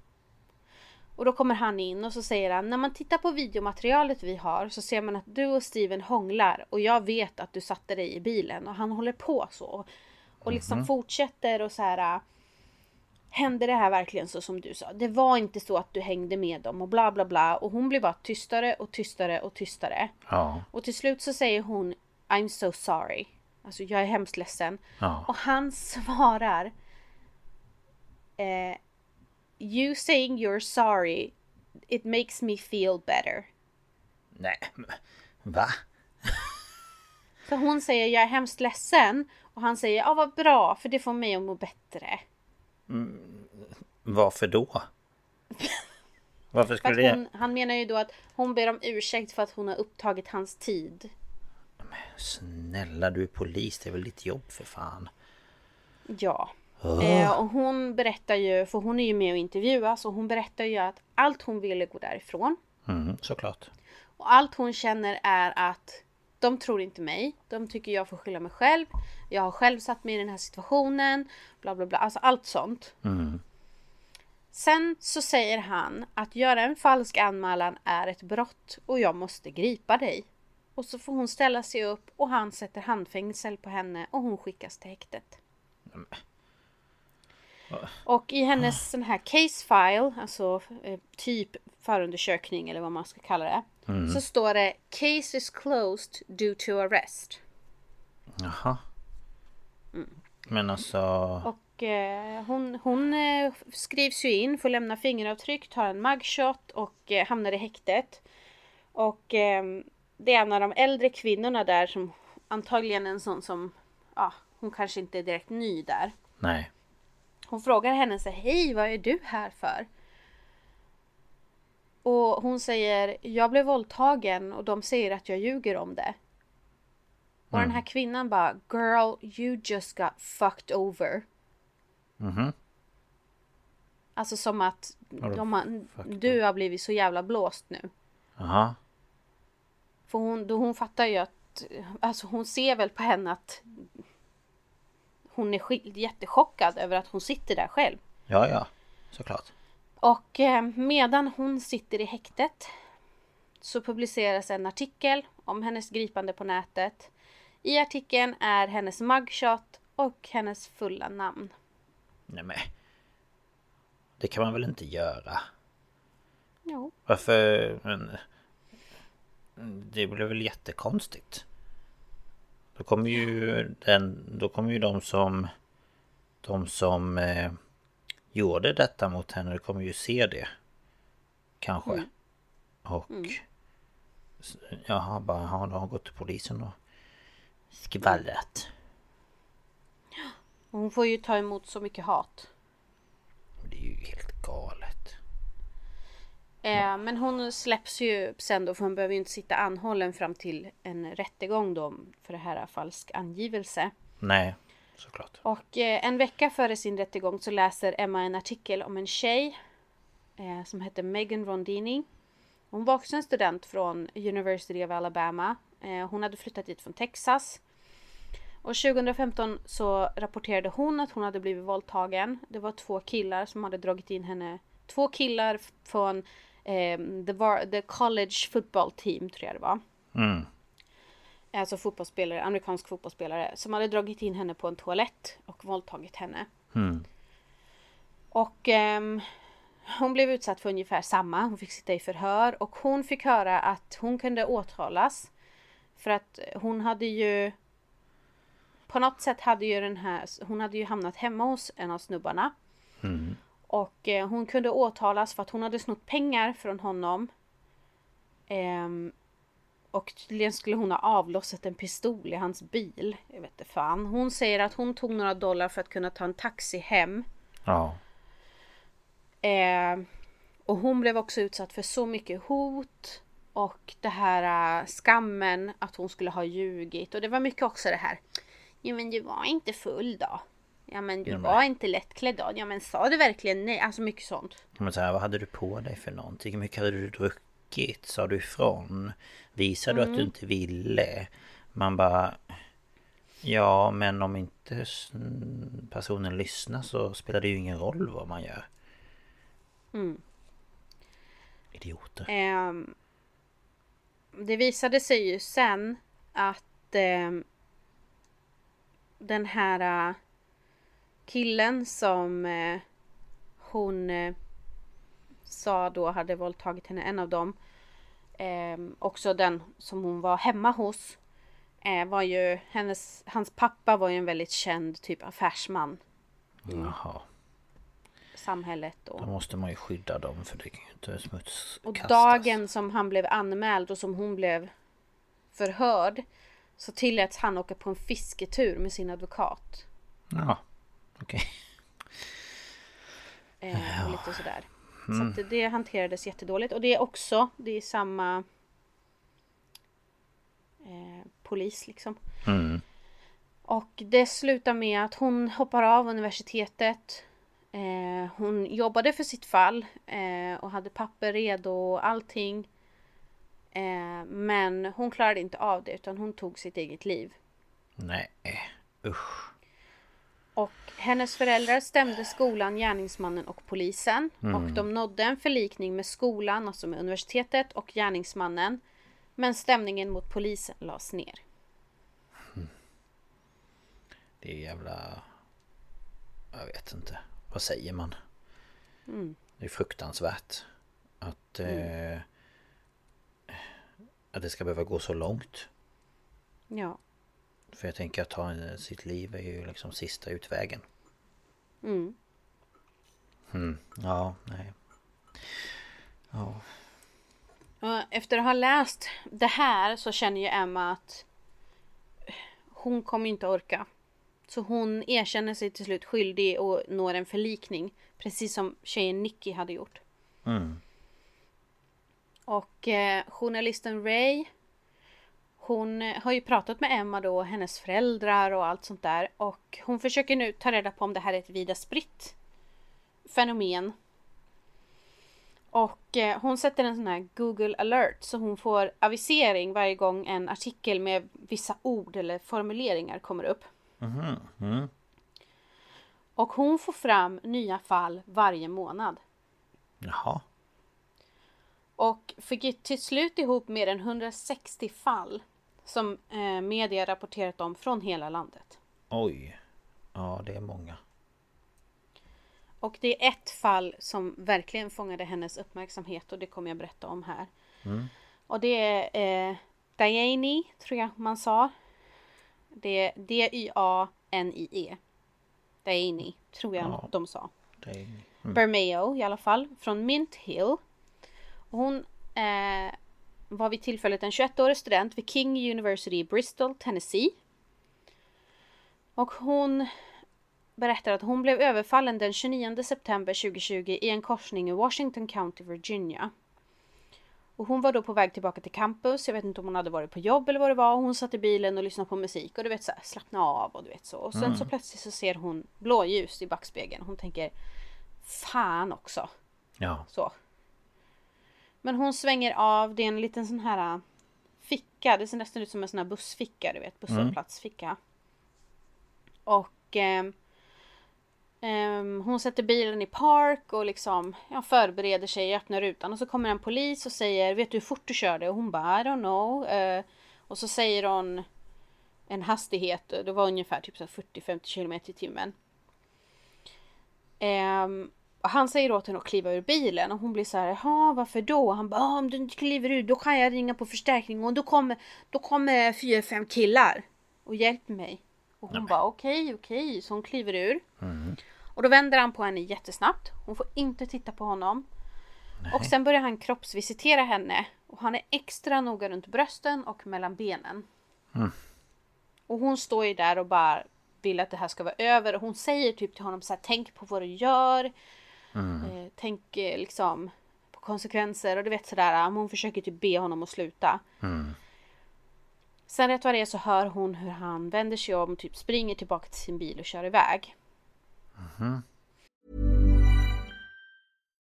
S3: Och då kommer han in och så säger han när man tittar på videomaterialet vi har så ser man att du och Steven hånglar och jag vet att du satte dig i bilen och han håller på så. Och liksom
S2: Mhm.
S3: fortsätter och så här. Hände det här verkligen så som du sa? Det var inte så att du hängde med dem och bla bla bla. Och hon blir bara tystare och tystare och tystare.
S2: Ja.
S3: Och till slut så säger hon I'm so sorry. Alltså jag är hemskt ledsen.
S2: Ja.
S3: Och han [LAUGHS] svarar eh, You saying you're sorry It makes me feel better.
S2: Nej. Va?
S3: Så hon säger jag är hemskt ledsen. Och han säger ja vad bra för det får mig att må bättre.
S2: Varför då? Varför [LAUGHS]
S3: För
S2: skulle
S3: att
S2: det...
S3: hon, han menar ju då att hon ber om ursäkt för att hon har upptagit hans tid.
S2: Snälla du är polis, det är väl ditt jobb för fan.
S3: Ja. Eh, och hon berättar ju, för hon är ju med och intervjuas och hon berättar ju att allt hon ville gå därifrån.
S2: Mm, såklart.
S3: Och allt hon känner är att de tror inte mig. De tycker jag får skylla mig själv. Jag har själv satt mig i den här situationen. Bla bla bla. Alltså allt sånt.
S2: Mm.
S3: Sen så säger han att göra en falsk anmälan är ett brott och jag måste gripa dig. Och så får hon ställa sig upp och han sätter handfängsel på henne och hon skickas till häktet. Och i hennes sån här case file, alltså eh, typ förundersökning eller vad man ska kalla det. Så står det Case is closed due to arrest.
S2: Jaha. Men alltså...
S3: Och eh, hon, hon eh, skrivs ju in, får lämna fingeravtryck, tar en mugshot och eh, hamnar i häktet. Och eh, det är en av de äldre kvinnorna där som antagligen en sån som, ja, hon kanske inte är direkt ny där.
S2: Nej.
S3: Hon frågar henne så hej vad är du här för? Och hon säger, jag blev våldtagen och de säger att jag ljuger om det. Och den här kvinnan bara, girl you just got fucked over.
S2: Mhm.
S3: Alltså som att de har, du har blivit så jävla blåst nu.
S2: Jaha.
S3: För hon, då hon fattar ju att, alltså hon ser väl på henne att hon är jättechockad över att hon sitter där själv.
S2: Ja, ja. Såklart.
S3: Och eh, medan hon sitter i häktet så publiceras en artikel om hennes gripande på nätet. I artikeln är hennes mugshot och hennes fulla namn.
S2: Nej men. Det kan man väl inte göra?
S3: Jo.
S2: Varför... Men... Det blir väl jättekonstigt. Då kommer ju den... Då kommer ju de som... De som eh, gjorde detta mot henne, de kommer ju se det. Kanske. Och... s- Jaha, bara har de gått till polisen och skvallrat.
S3: Hon får ju ta emot så mycket hat.
S2: Det är ju helt galet.
S3: Eh, men hon släpps ju sen då för hon behöver ju inte sitta anhållen fram till en rättegång då för det här falsk angivelse.
S2: Nej, såklart.
S3: Och eh, en vecka före sin rättegång så läser Emma en artikel om en tjej eh, som heter Megan Rondini. Hon var också en student från University of Alabama. Eh, hon hade flyttat dit från Texas. Och 2015 så rapporterade hon att hon hade blivit våldtagen. Det var två killar som hade dragit in henne. Två killar från eh, the, var, the college football team tror jag det var.
S2: Mm.
S3: Alltså fotbollsspelare, amerikansk fotbollsspelare som hade dragit in henne på en toalett och våldtagit henne.
S2: Mm.
S3: Och ehm, hon blev utsatt för ungefär samma. Hon fick sitta i förhör och hon fick höra att hon kunde åtalas För att hon hade ju på något sätt hade ju den här, hon hade ju hamnat hemma hos en av snubbarna.
S2: Mm.
S3: Och eh, hon kunde åtalas för att hon hade snott pengar från honom. Ehm, och tydligen skulle hon ha avlossat en pistol i hans bil. Jag vet inte fan. Hon säger att hon tog några dollar för att kunna ta en taxi hem.
S2: Ja.
S3: Ehm, och hon blev också utsatt för så mycket hot. Och det här äh, skammen att hon skulle ha ljugit. Och det var mycket också det här. Ja men du var inte full då. Ja men du var inte lättklädd då. Ja men sa du verkligen nej? Alltså mycket sånt.
S2: Men så här, vad hade du på dig för någonting? Hur mycket hade du druckit? Sa du ifrån? Visade du att du
S3: Mm.
S2: inte ville? Man bara... Ja, men om inte personen lyssnar så spelar det ju ingen roll vad man gör.
S3: Mm.
S2: Idioter.
S3: Ehm, det visade sig ju sen att ehm, den här killen som eh, hon eh, sa då hade våldtagit henne, en av dem. ehm, också den som hon var hemma hos. eh, var ju hennes, hans pappa var ju en väldigt känd typ affärsman
S2: Jaha.
S3: i samhället då.
S2: Då måste man ju skydda dem för det kan ju inte
S3: Och
S2: smutskastas.
S3: dagen som han blev anmäld och som hon blev förhörd så tilläts han åka på en fisketur med sin advokat.
S2: Ja, okej.
S3: Eh, och lite sådär. Så att det, det hanterades jättedåligt. Och det är också, det är samma eh, polis liksom.
S2: Mm.
S3: Och det slutar med att hon hoppar av universitetet. Eh, hon jobbade för sitt fall eh, och hade papper redo och allting. Eh, men hon klarade inte av det utan hon tog sitt eget liv.
S2: Nej, usch.
S3: Och hennes föräldrar stämde skolan, gärningsmannen och polisen. Och de nådde en förlikning med skolan, alltså med universitetet och gärningsmannen. Men stämningen mot polisen lades ner.
S2: Det är jävla... Jag vet inte. Vad säger man? Det är fruktansvärt. Att... Eh, att det ska behöva gå så långt.
S3: Ja.
S2: För jag tänker att ta sitt liv är ju liksom sista utvägen.
S3: Mm.
S2: Mm. Ja, nej. Ja.
S3: Och efter att ha läst det här så känner ju Emma att hon kommer inte orka. Så hon erkänner sig till slut skyldig och når en förlikning. Precis som tjejen Nicky hade gjort.
S2: Mm.
S3: Och eh, journalisten Ray Hon eh, har ju pratat med Emma då, hennes föräldrar och allt sånt där. Och hon försöker nu ta reda på om det här är ett vida spritt fenomen. Och eh, hon sätter en sån här Google alert så hon får avisering varje gång en artikel med vissa ord eller formuleringar kommer upp.
S2: Mhm. Mm.
S3: Och hon får fram nya fall varje månad.
S2: Jaha.
S3: Och fick till slut ihop mer än 160 fall som eh, media rapporterat om från hela landet.
S2: Oj. Ja, det är många.
S3: Och det är ett fall som verkligen fångade hennes uppmärksamhet och det kommer jag berätta om här. Och det är eh, Diane, tror jag man sa. Det är D-Y-A-N-I-E. Diane, tror jag
S2: Ja.
S3: de sa.
S2: Är...
S3: Bermeo i alla fall, från Mint Hill. Och hon eh, var vid tillfället en 21-årig student vid King University i Bristol, Tennessee. Och hon berättar att hon blev överfallen den 29 september 2020 i en korsning i Washington County, Virginia. Och hon var då på väg tillbaka till campus. Jag vet inte om hon hade varit på jobb eller vad det var. Hon satt i bilen och lyssnade på musik och du vet så här, slappna av och du vet så. Och sen så plötsligt så ser hon blåljus i backspegeln. Hon tänker Fan också.
S2: Ja.
S3: Så. Men hon svänger av. Det är en liten sån här äh, ficka. Det ser nästan ut som en sån här bussficka, du vet. Busshållplatsficka. Och ehm, ehm, hon sätter bilen i park och liksom ja, förbereder sig, öppnar rutan och så kommer en polis och säger Vet du hur fort du körde? Och hon bara I don't know. Eh, och så säger hon en hastighet, det var ungefär typ så här 40-50 km i timmen. Och han säger åt henne att kliva ur bilen och hon blir så här, jaha varför då? Han bara, om du inte kliver ur då kan jag ringa på förstärkning och då kommer, då kommer fyra, fem killar och hjälper mig. Och hon bara okej, okej, så hon kliver ur.
S2: Mm.
S3: Och då vänder han på henne jättesnabbt. Hon får inte titta på honom. Och sen börjar han kroppsvisitera henne. Och han är extra noga runt brösten och mellan benen. Och hon står ju där och bara vill att det här ska vara över. Och hon säger typ till honom så här, tänk på vad du gör. Eh, tänk eh, liksom på konsekvenser och du vet sådär. Men hon försöker typ be honom att sluta. Sen rätt vad det är så hör hon hur han vänder sig om, typ springer tillbaka till sin bil och kör iväg.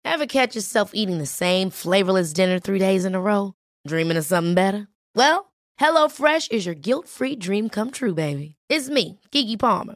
S4: Ever catch yourself eating the same flavorless dinner three days in a row? Dreaming of something better? Well, HelloFresh is your guilt free dream come true, baby. It's me, Gigi Palmer.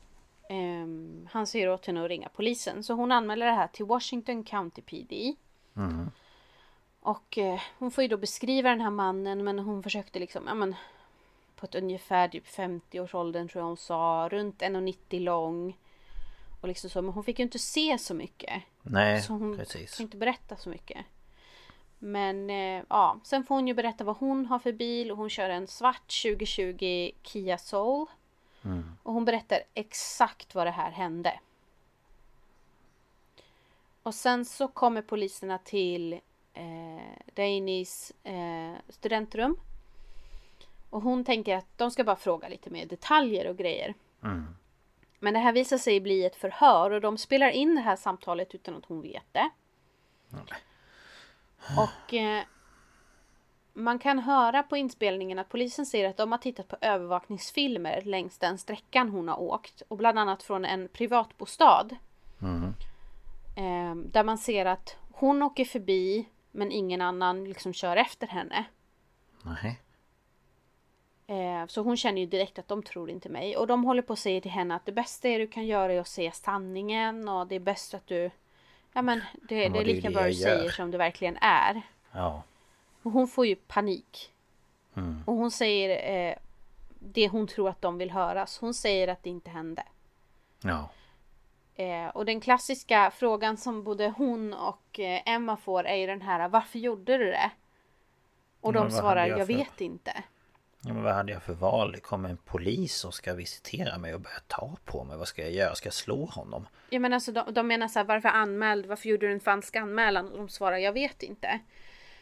S3: ehm, han säger åt henne att ringa polisen. Så hon anmäler det här till Washington County PD. Och eh, hon får ju då beskriva den här mannen men hon försökte liksom, ja men på ett ungefär typ 50-årsåldern tror jag hon sa, runt 1,90 lång. Och liksom så, men hon fick ju inte se så mycket.
S2: Nej,
S3: Så hon
S2: precis.
S3: kan inte berätta så mycket. Men eh, ja, sen får hon ju berätta vad hon har för bil och hon kör en svart 2020 Kia Soul. Och hon berättar exakt vad det här hände. Och sen så kommer poliserna till eh, Dainys eh, studentrum. Och hon tänker att de ska bara fråga lite mer detaljer och grejer. Men det här visar sig bli ett förhör och de spelar in det här samtalet utan att hon vet det. Och eh, man kan höra på inspelningen att polisen säger att de har tittat på övervakningsfilmer längs den sträckan hon har åkt. Och bland annat från en privatbostad. Eh, där man ser att hon åker förbi men ingen annan liksom kör efter henne.
S2: Nej.
S3: Eh, så hon känner ju direkt att de tror inte mig. Och de håller på att säga till henne att det bästa du kan göra är att säga sanningen. Och det är bäst att du... Ja men det, det är lika
S2: det
S3: bra du säger som det verkligen är.
S2: Ja.
S3: Och hon får ju panik.
S2: Mm.
S3: Och hon säger eh, det hon tror att de vill höra. Så hon säger att det inte hände.
S2: Ja.
S3: Eh, och den klassiska frågan som både hon och eh, Emma får är ju den här Varför gjorde du det? Och de svarar
S2: jag
S3: jag
S2: för-
S3: vet inte.
S2: Ja, men vad hade jag för val? Det kommer en polis och ska visitera mig och börja ta på mig. Vad ska jag göra? Ska jag slå honom?
S3: Ja men alltså de, de menar så här, varför anmäld, varför gjorde du en falsk anmälan? Och de svarar, jag vet inte.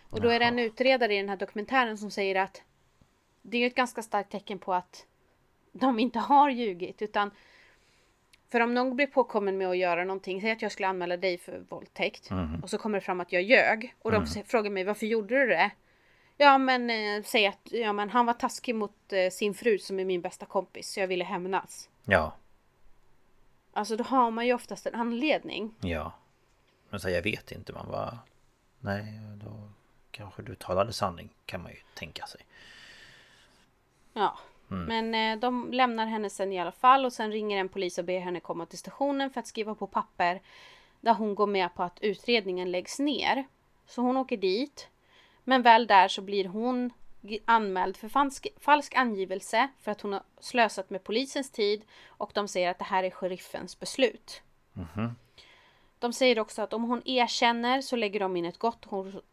S3: Och då är det en utredare i den här dokumentären som säger att det är ett ganska starkt tecken på att de inte har ljugit utan för om någon blir påkommen med att göra någonting, säg att jag skulle anmäla dig för våldtäkt och så kommer det fram att jag ljög och de s- frågar mig varför gjorde du det? Ja men eh, säg att ja, men han var taskig mot eh, sin fru som är min bästa kompis så jag ville hämnas.
S2: Ja.
S3: Alltså då har man ju oftast en anledning.
S2: Ja. Men så jag vet inte. Man bara... Nej, då kanske du talade sanning. Kan man ju tänka sig.
S3: Ja. Men eh, de lämnar henne sen i alla fall och sen ringer en polis och ber henne komma till stationen för att skriva på papper där hon går med på att utredningen läggs ner. Så hon åker dit. Men väl där så blir hon anmäld för falsk, falsk angivelse för att hon har slösat med polisens tid och de säger att det här är sheriffens beslut. De säger också att om hon erkänner så lägger de in ett gott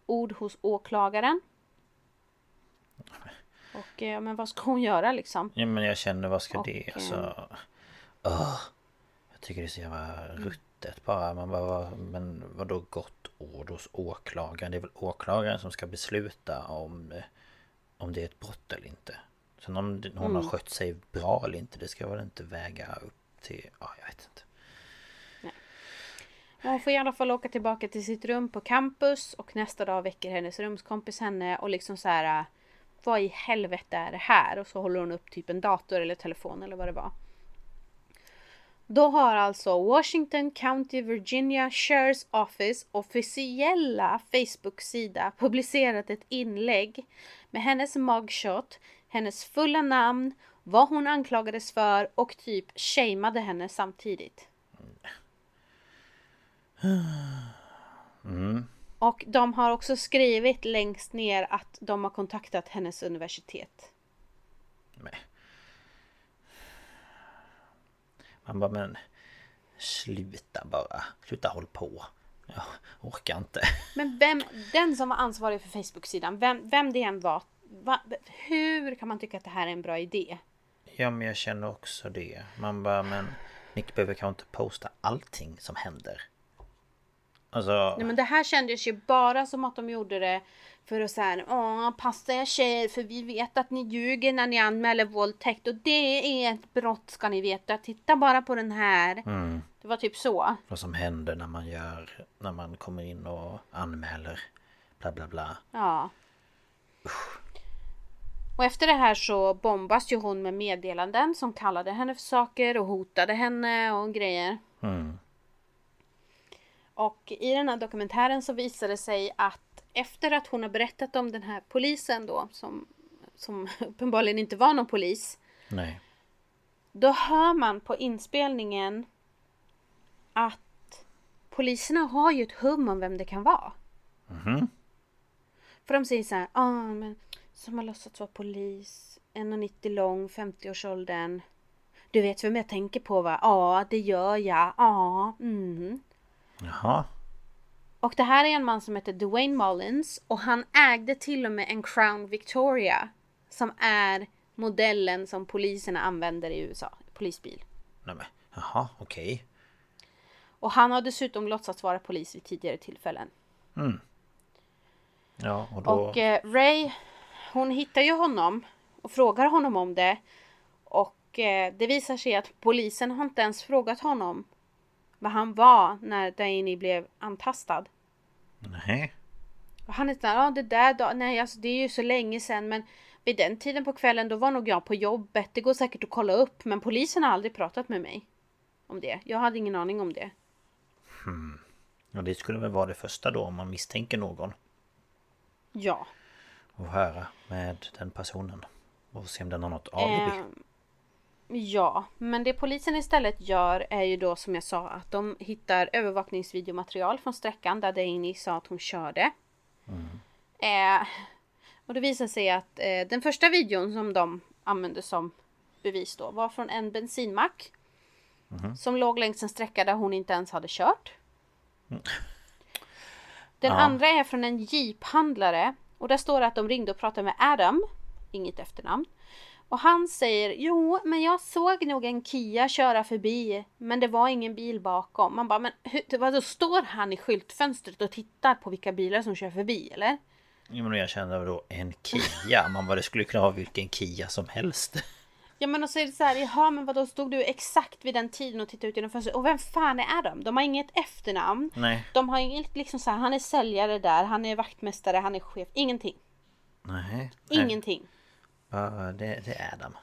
S3: ord hos åklagaren. Och eh, men vad ska hon göra liksom?
S2: Ja men jag känner vad ska
S3: Och,
S2: det?
S3: eh,
S2: Alltså... Åh. jag tycker det är så jävla ruttet bara. Man bara men vadå gott ord hos åklagaren? Det är väl åklagaren som ska besluta om, om det är ett brott eller inte. Sen om hon mm. har skött sig bra eller inte, det ska väl inte väga upp till... Ja, jag vet inte.
S3: Hon får i alla fall åka tillbaka till sitt rum på campus och nästa dag väcker hennes rumskompis henne och liksom så här äh, Vad i helvete är det här? Och så håller hon upp typ en dator eller telefon eller vad det var. Då har alltså Washington County Virginia Sheriff's Office officiella Facebook-sida publicerat ett inlägg med hennes mugshot, hennes fulla namn, vad hon anklagades för och typ shameade henne samtidigt. Mm. Och de har också skrivit längst ner att de har kontaktat hennes universitet.
S2: Nej. Man bara men Sluta bara, sluta håll på Jag orkar inte
S3: Men vem, den som var ansvarig för Facebook-sidan, vem, vem det än var va, Hur kan man tycka att det här är en bra idé?
S2: Ja men jag känner också det Man bara men Nick behöver kanske inte posta allting som händer
S3: Alltså... Nej men det här kändes ju bara som att de gjorde det för att säga Åh, passa er tjejer för vi vet att ni ljuger när ni anmäler våldtäkt och det är ett brott ska ni veta. Titta bara på den här. Mm. Det var typ så.
S2: Vad som händer när man gör, när man kommer in och anmäler bla bla bla.
S3: Ja. Usch. Och efter det här så bombas ju hon med meddelanden som kallade henne för saker och hotade henne och grejer. Mm. Och i den här dokumentären så visar det sig att efter att hon har berättat om den här polisen då som, som [LAUGHS] uppenbarligen inte var någon polis.
S2: Nej.
S3: Då hör man på inspelningen att poliserna har ju ett hum om vem det kan vara. Mm För de säger så här, ah, men som har låtsats vara polis, 1,90 lång, 50-årsåldern. Du vet vem jag tänker på va? Ja, det gör jag. Ja, mm.
S2: Jaha.
S3: Och det här är en man som heter Dwayne Mullins och han ägde till och med en Crown Victoria. Som är modellen som poliserna använder i USA. Polisbil.
S2: Nämen, jaha, okej. Okay.
S3: Och han har dessutom låtsats vara polis vid tidigare tillfällen.
S2: Mm. Ja, och då...
S3: Och eh, Ray, hon hittar ju honom och frågar honom om det. Och eh, det visar sig att polisen har inte ens frågat honom vad han var när Daini blev antastad.
S2: Nej.
S3: Och han är såhär, ja det där då, nej alltså det är ju så länge sedan men vid den tiden på kvällen då var nog jag på jobbet. Det går säkert att kolla upp men polisen har aldrig pratat med mig om det. Jag hade ingen aning om det.
S2: Hmm. Och det skulle väl vara det första då om man misstänker någon?
S3: Ja.
S2: Och höra med den personen. Och se om den har något alibi. Eh,
S3: Ja, men det polisen istället gör är ju då som jag sa att de hittar övervakningsvideomaterial från sträckan där Danny sa att hon körde. Mm. Eh, och det visar sig att eh, den första videon som de använde som bevis då var från en bensinmack. Mm. Som låg längs en sträcka där hon inte ens hade kört. Mm. Den ja. andra är från en jeephandlare. Och där står det att de ringde och pratade med Adam. Inget efternamn. Och han säger jo men jag såg nog en Kia köra förbi men det var ingen bil bakom. Man bara men hur, vadå står han i skyltfönstret och tittar på vilka bilar som kör förbi eller?
S2: Jo men jag kände då en Kia, man bara det skulle kunna vara vilken Kia som helst. [LAUGHS]
S3: Ja men och så är det så här, jaha men vadå stod du exakt vid den tiden och tittade ut genom fönstret? Och vem fan är de? De har inget efternamn.
S2: Nej.
S3: De har inget liksom så här, han är säljare där, han är vaktmästare, han är chef, ingenting.
S2: Nej.
S3: Ingenting.
S2: Ja, det, det är de.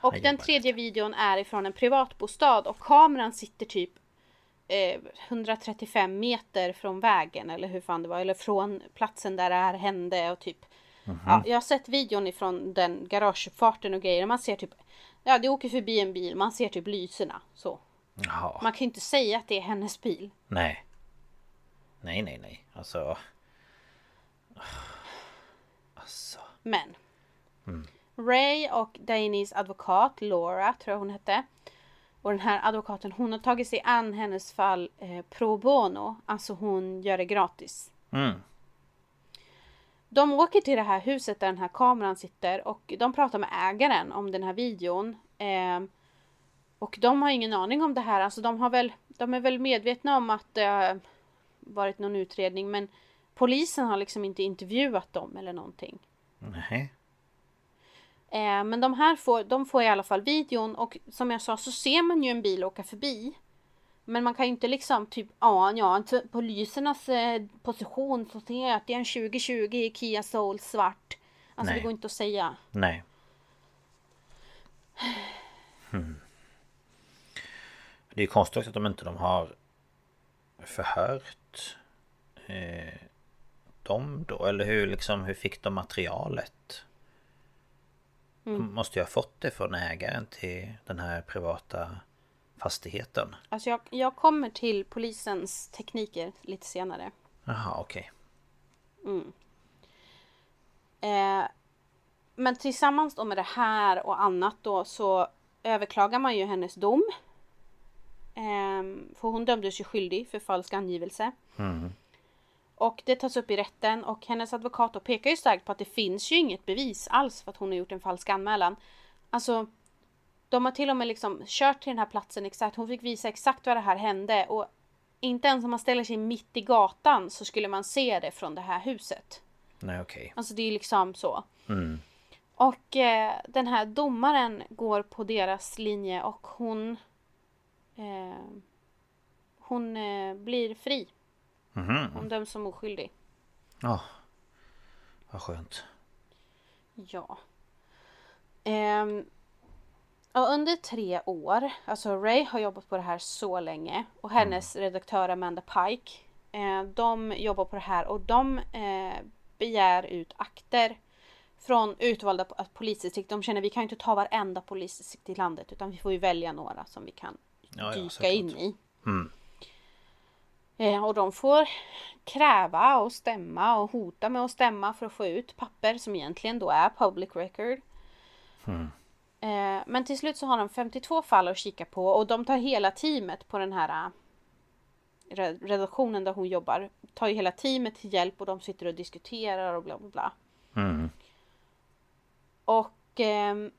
S3: Och den tredje videon är ifrån en privatbostad och kameran sitter typ eh, 135 meter från vägen eller hur fan det var. Eller från platsen där det här hände och typ. Mm -hmm. ja, jag har sett videon ifrån den garageuppfarten och grejer. Man ser typ. Ja det åker förbi en bil. Man ser typ lyserna. Så.
S2: Jaha.
S3: Man kan ju inte säga att det är hennes bil.
S2: Nej. Nej nej nej. Alltså.
S3: Men mm. Ray och Dainys advokat Laura, tror jag hon hette. Och den här advokaten hon har tagit sig an hennes fall eh, pro bono. Alltså hon gör det gratis.
S2: Mm.
S3: De åker till det här huset där den här kameran sitter och de pratar med ägaren om den här videon. Eh, Och de har ingen aning om det här. Alltså de har väl, de är väl medvetna om att det har varit någon utredning men polisen har liksom inte intervjuat dem eller någonting.
S2: Nej.
S3: Eh, men de här får, de får i alla fall videon och som jag sa så ser man ju en bil åka förbi. Men man kan ju inte liksom typ, ja, ja, polisernas eh, position så ser jag att det är en 2020 Kia Soul svart. Alltså
S2: Nej.
S3: det går inte att säga.
S2: Nej. Hmm. Det är konstigt också att de inte de har förhört eh, dem då? Eller hur liksom, hur fick de materialet? De måste ju ha fått det från ägaren till den här privata fastigheten.
S3: Alltså jag, jag kommer till polisens tekniker lite senare.
S2: Jaha, okej.
S3: Eh, men tillsammans då med det här och annat då så överklagar man ju hennes dom. Eh, för hon dömdes ju skyldig för falsk angivelse. Och det tas upp i rätten och hennes advokat pekar ju starkt på att det finns ju inget bevis alls för att hon har gjort en falsk anmälan. Alltså de har till och med liksom kört till den här platsen exakt. Hon fick visa exakt vad det här hände och inte ens om man ställer sig mitt i gatan så skulle man se det från det här huset.
S2: Nej, okej.
S3: Alltså det är liksom så. Och eh, den här domaren går på deras linje och hon eh, Hon eh, blir fri. Hon döms som oskyldig.
S2: Ja. Vad skönt.
S3: Ja. Och under tre år, alltså Ray har jobbat på det här så länge och hennes redaktör Amanda Pike, eh, de jobbar på det här och de eh, begär ut akter från utvalda po- polisdistrikt. De känner vi kan inte ta varenda polisdistrikt i landet utan vi får ju välja några som vi kan
S2: Ja, ja,
S3: dyka
S2: såklart.
S3: in i. Eh, och de får kräva och stämma och hota med att stämma för att få ut papper som egentligen då är public record. Eh, men till slut så har de 52 fall att kika på och de tar hela teamet på den här eh, re- redaktionen där hon jobbar. Tar ju hela teamet till hjälp och de sitter och diskuterar och bla bla bla. Och ehm,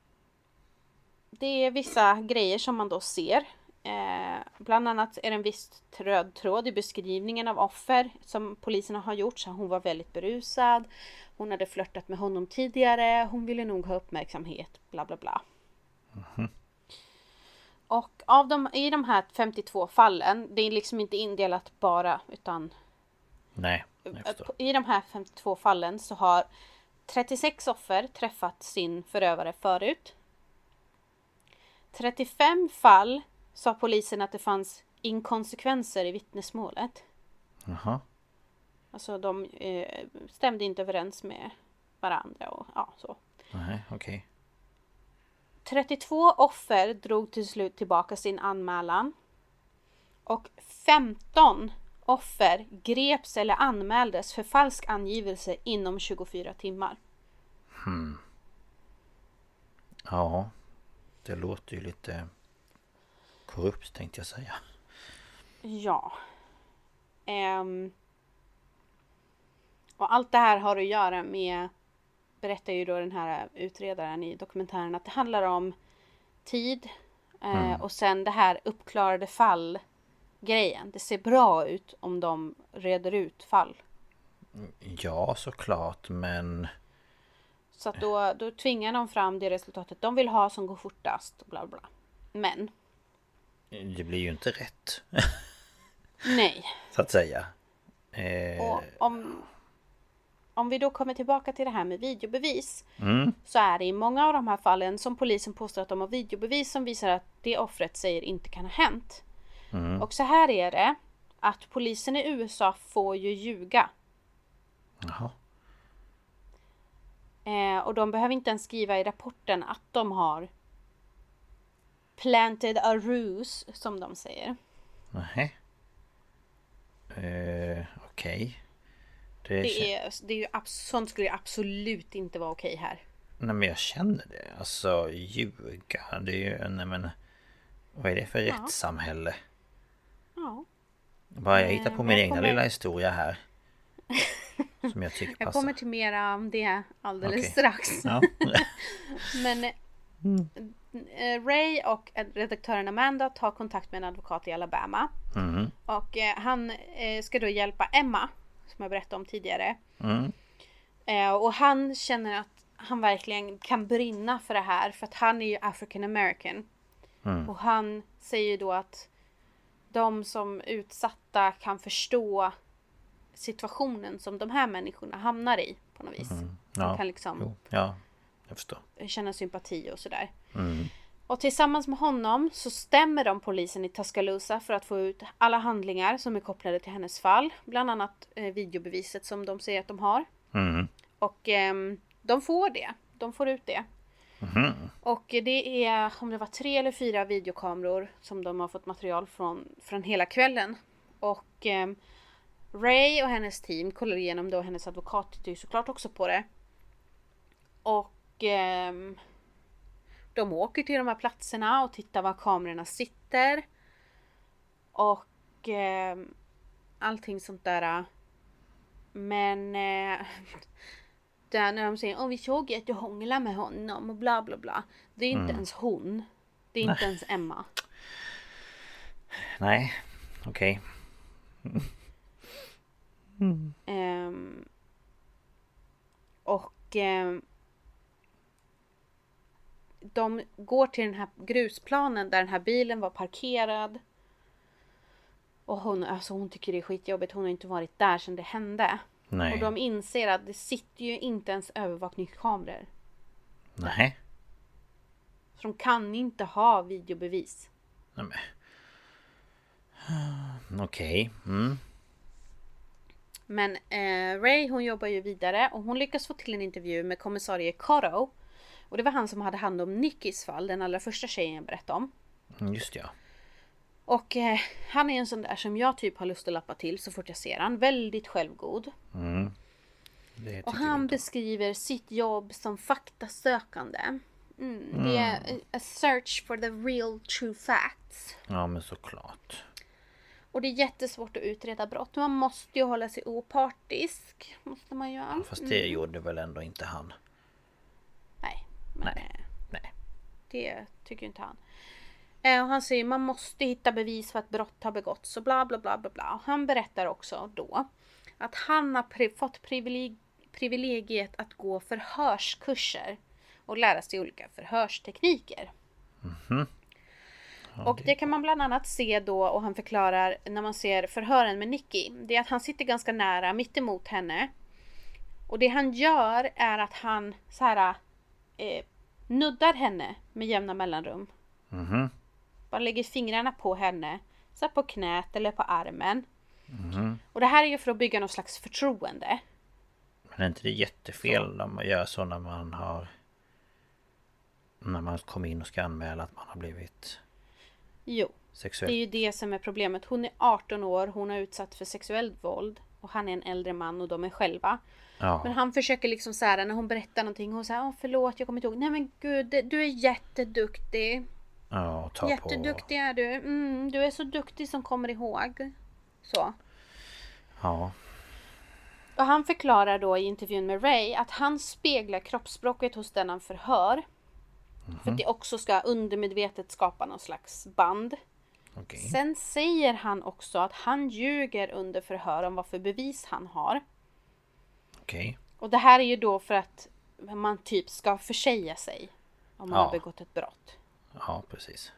S3: det är vissa grejer som man då ser. Eh, bland annat är det en viss röd tråd i beskrivningen av offer som poliserna har gjort. Så hon var väldigt berusad. Hon hade flörtat med honom tidigare. Hon ville nog ha uppmärksamhet. Bla bla bla. Och av de, i de här 52 fallen, det är liksom inte indelat bara utan
S2: Nej, förstår.
S3: i de här 52 fallen så har 36 offer träffat sin förövare förut. 35 fall sa polisen att det fanns inkonsekvenser i vittnesmålet.
S2: Jaha.
S3: Alltså de eh, stämde inte överens med varandra och ja så.
S2: Nej, okej.
S3: 32 offer drog till slut tillbaka sin anmälan. Och 15 offer greps eller anmäldes för falsk angivelse inom 24 timmar.
S2: Ja. Det låter ju lite korrupt tänkte jag säga.
S3: Ja. Ehm. och allt det här har att göra med, berättar ju då den här utredaren i dokumentären, att det handlar om tid eh, och sen det här uppklarade fall grejen. Det ser bra ut om de reder ut fall.
S2: Ja, såklart, men...
S3: Så att då, då tvingar de fram det resultatet de vill ha som går fortast. Bla bla. Men
S2: Det blir ju inte rätt.
S3: nej. [LAUGHS]
S2: så att säga. Eh,
S3: Och om, om vi då kommer tillbaka till det här med videobevis.
S2: mm,
S3: Så är det i många av de här fallen som polisen påstår att de har videobevis som visar att det offret säger inte kan ha hänt. Och så här är det. Att polisen i USA får ju ljuga.
S2: jaha.
S3: Eh, och de behöver inte ens skriva i rapporten att de har planted a ruse som de säger.
S2: Nej. Eh, okej. Det,
S3: Det
S2: kän-
S3: är, det är ju sånt skulle ju absolut inte vara okej här.
S2: Nej men jag känner det. Alltså ljuga. Det är ju... Nej men... Vad är det för rättssamhälle?
S3: Ja.
S2: Bara jag hittar på min
S3: jag
S2: egna
S3: kommer-
S2: lilla historia här. [LAUGHS] Som jag tycker
S3: Jag
S2: passar.
S3: kommer till mera om det alldeles
S2: Okej.
S3: strax.
S2: Ja. [LAUGHS]
S3: Men eh, Ray och redaktören Amanda tar kontakt med en advokat i Alabama.
S2: Mm.
S3: Och eh, han eh, ska då hjälpa Emma, som jag berättade om tidigare.
S2: Mm.
S3: Eh, och han känner att han verkligen kan brinna för det här, för att han är ju African American.
S2: Mm.
S3: Och han säger då att de som utsatta kan förstå situationen som de här människorna hamnar i på något vis. De
S2: Ja.
S3: kan liksom
S2: ja, jag förstår.
S3: känna sympati och sådär.
S2: Mm.
S3: Och tillsammans med honom så stämmer de polisen i Tuscaloosa för att få ut alla handlingar som är kopplade till hennes fall. Bland annat eh, videobeviset som de säger att de har.
S2: Mm.
S3: Och ehm, de får det. De får ut det.
S2: Mhm.
S3: Och det är om det var tre eller fyra videokameror som de har fått material från, från hela kvällen. Och ehm, Ray och hennes team kollar igenom det och hennes advokat tittar ju såklart också på det. Och ehm, de åker till de här platserna och tittar var kamerorna sitter. Och ehm, allting sånt där. Men eh, [LAUGHS] där när de säger att vi såg att du hånglar med honom och bla bla bla. Det är inte ens hon. Det är inte ens Emma.
S2: Nej, okej. [LAUGHS]
S3: Ehm, och ehm, de går till den här grusplanen där den här bilen var parkerad. Och hon, alltså hon tycker det är skitjobbigt. Hon har inte varit där sedan det hände.
S2: Nej.
S3: Och de inser att det sitter ju inte ens övervakningskameror.
S2: Nej.
S3: Så de kan inte ha videobevis.
S2: Nej men. Okej. Mm.
S3: Men eh, Ray hon jobbar ju vidare och hon lyckas få till en intervju med kommissarie Cotto. Och det var han som hade hand om Nickys fall, den allra första tjejen jag berättade om.
S2: Mm, Just ja.
S3: Och eh, han är en sån där som jag typ har lust att lappa till så fort jag ser han. Väldigt självgod.
S2: Mm.
S3: Och han beskriver sitt jobb som faktasökande. Mm, det är a search for the real true facts.
S2: Ja men såklart.
S3: Och det är jättesvårt att utreda brott. Man måste ju hålla sig opartisk. Måste man göra.
S2: Fast det gjorde väl ändå inte han.
S3: Nej. Men,
S2: Nej. Nej.
S3: Det tycker inte han. Eh, och han säger man måste hitta bevis för att brott har begåtts och bla bla bla bla bla. Och han berättar också då att han har pri- fått privileg- privilegiet att gå förhörskurser och lära sig olika förhörstekniker. och det kan man bland annat se då och han förklarar när man ser förhören med Nicky. Det är att han sitter ganska nära mitt emot henne. Och det han gör är att han så här eh, nuddar henne med jämna mellanrum.
S2: Mhm.
S3: Bara lägger fingrarna på henne. Så på knät eller på armen.
S2: Mhm.
S3: Och det här är ju för att bygga någon slags förtroende.
S2: Men är inte det jättefel om man gör så när man har... När man kommer in och ska anmäla att man har blivit
S3: Jo, det är
S2: sexuellt...
S3: ju det som är problemet. Hon är 18 år, hon har utsatts för sexuellt våld. Och han är en äldre man och de är själva.
S2: Ja.
S3: Men han försöker liksom så här när hon berättar någonting. Hon säger förlåt jag kommer inte ihåg. Nej men gud du är jätteduktig.
S2: Ja, ta
S3: Jätteduktig är du. Mm, du är så duktig som kommer ihåg. Så.
S2: på... Ja.
S3: Och han förklarar då i intervjun med Ray att han speglar kroppsspråket hos den han förhör. För att det också ska undermedvetet skapa någon slags band.
S2: Okej.
S3: Sen säger han också att han ljuger under förhör om vad för bevis han har.
S2: Okej.
S3: Och det här är ju då för att man typ ska försäga sig om man
S2: Ja.
S3: har begått ett brott.
S2: Ja, precis.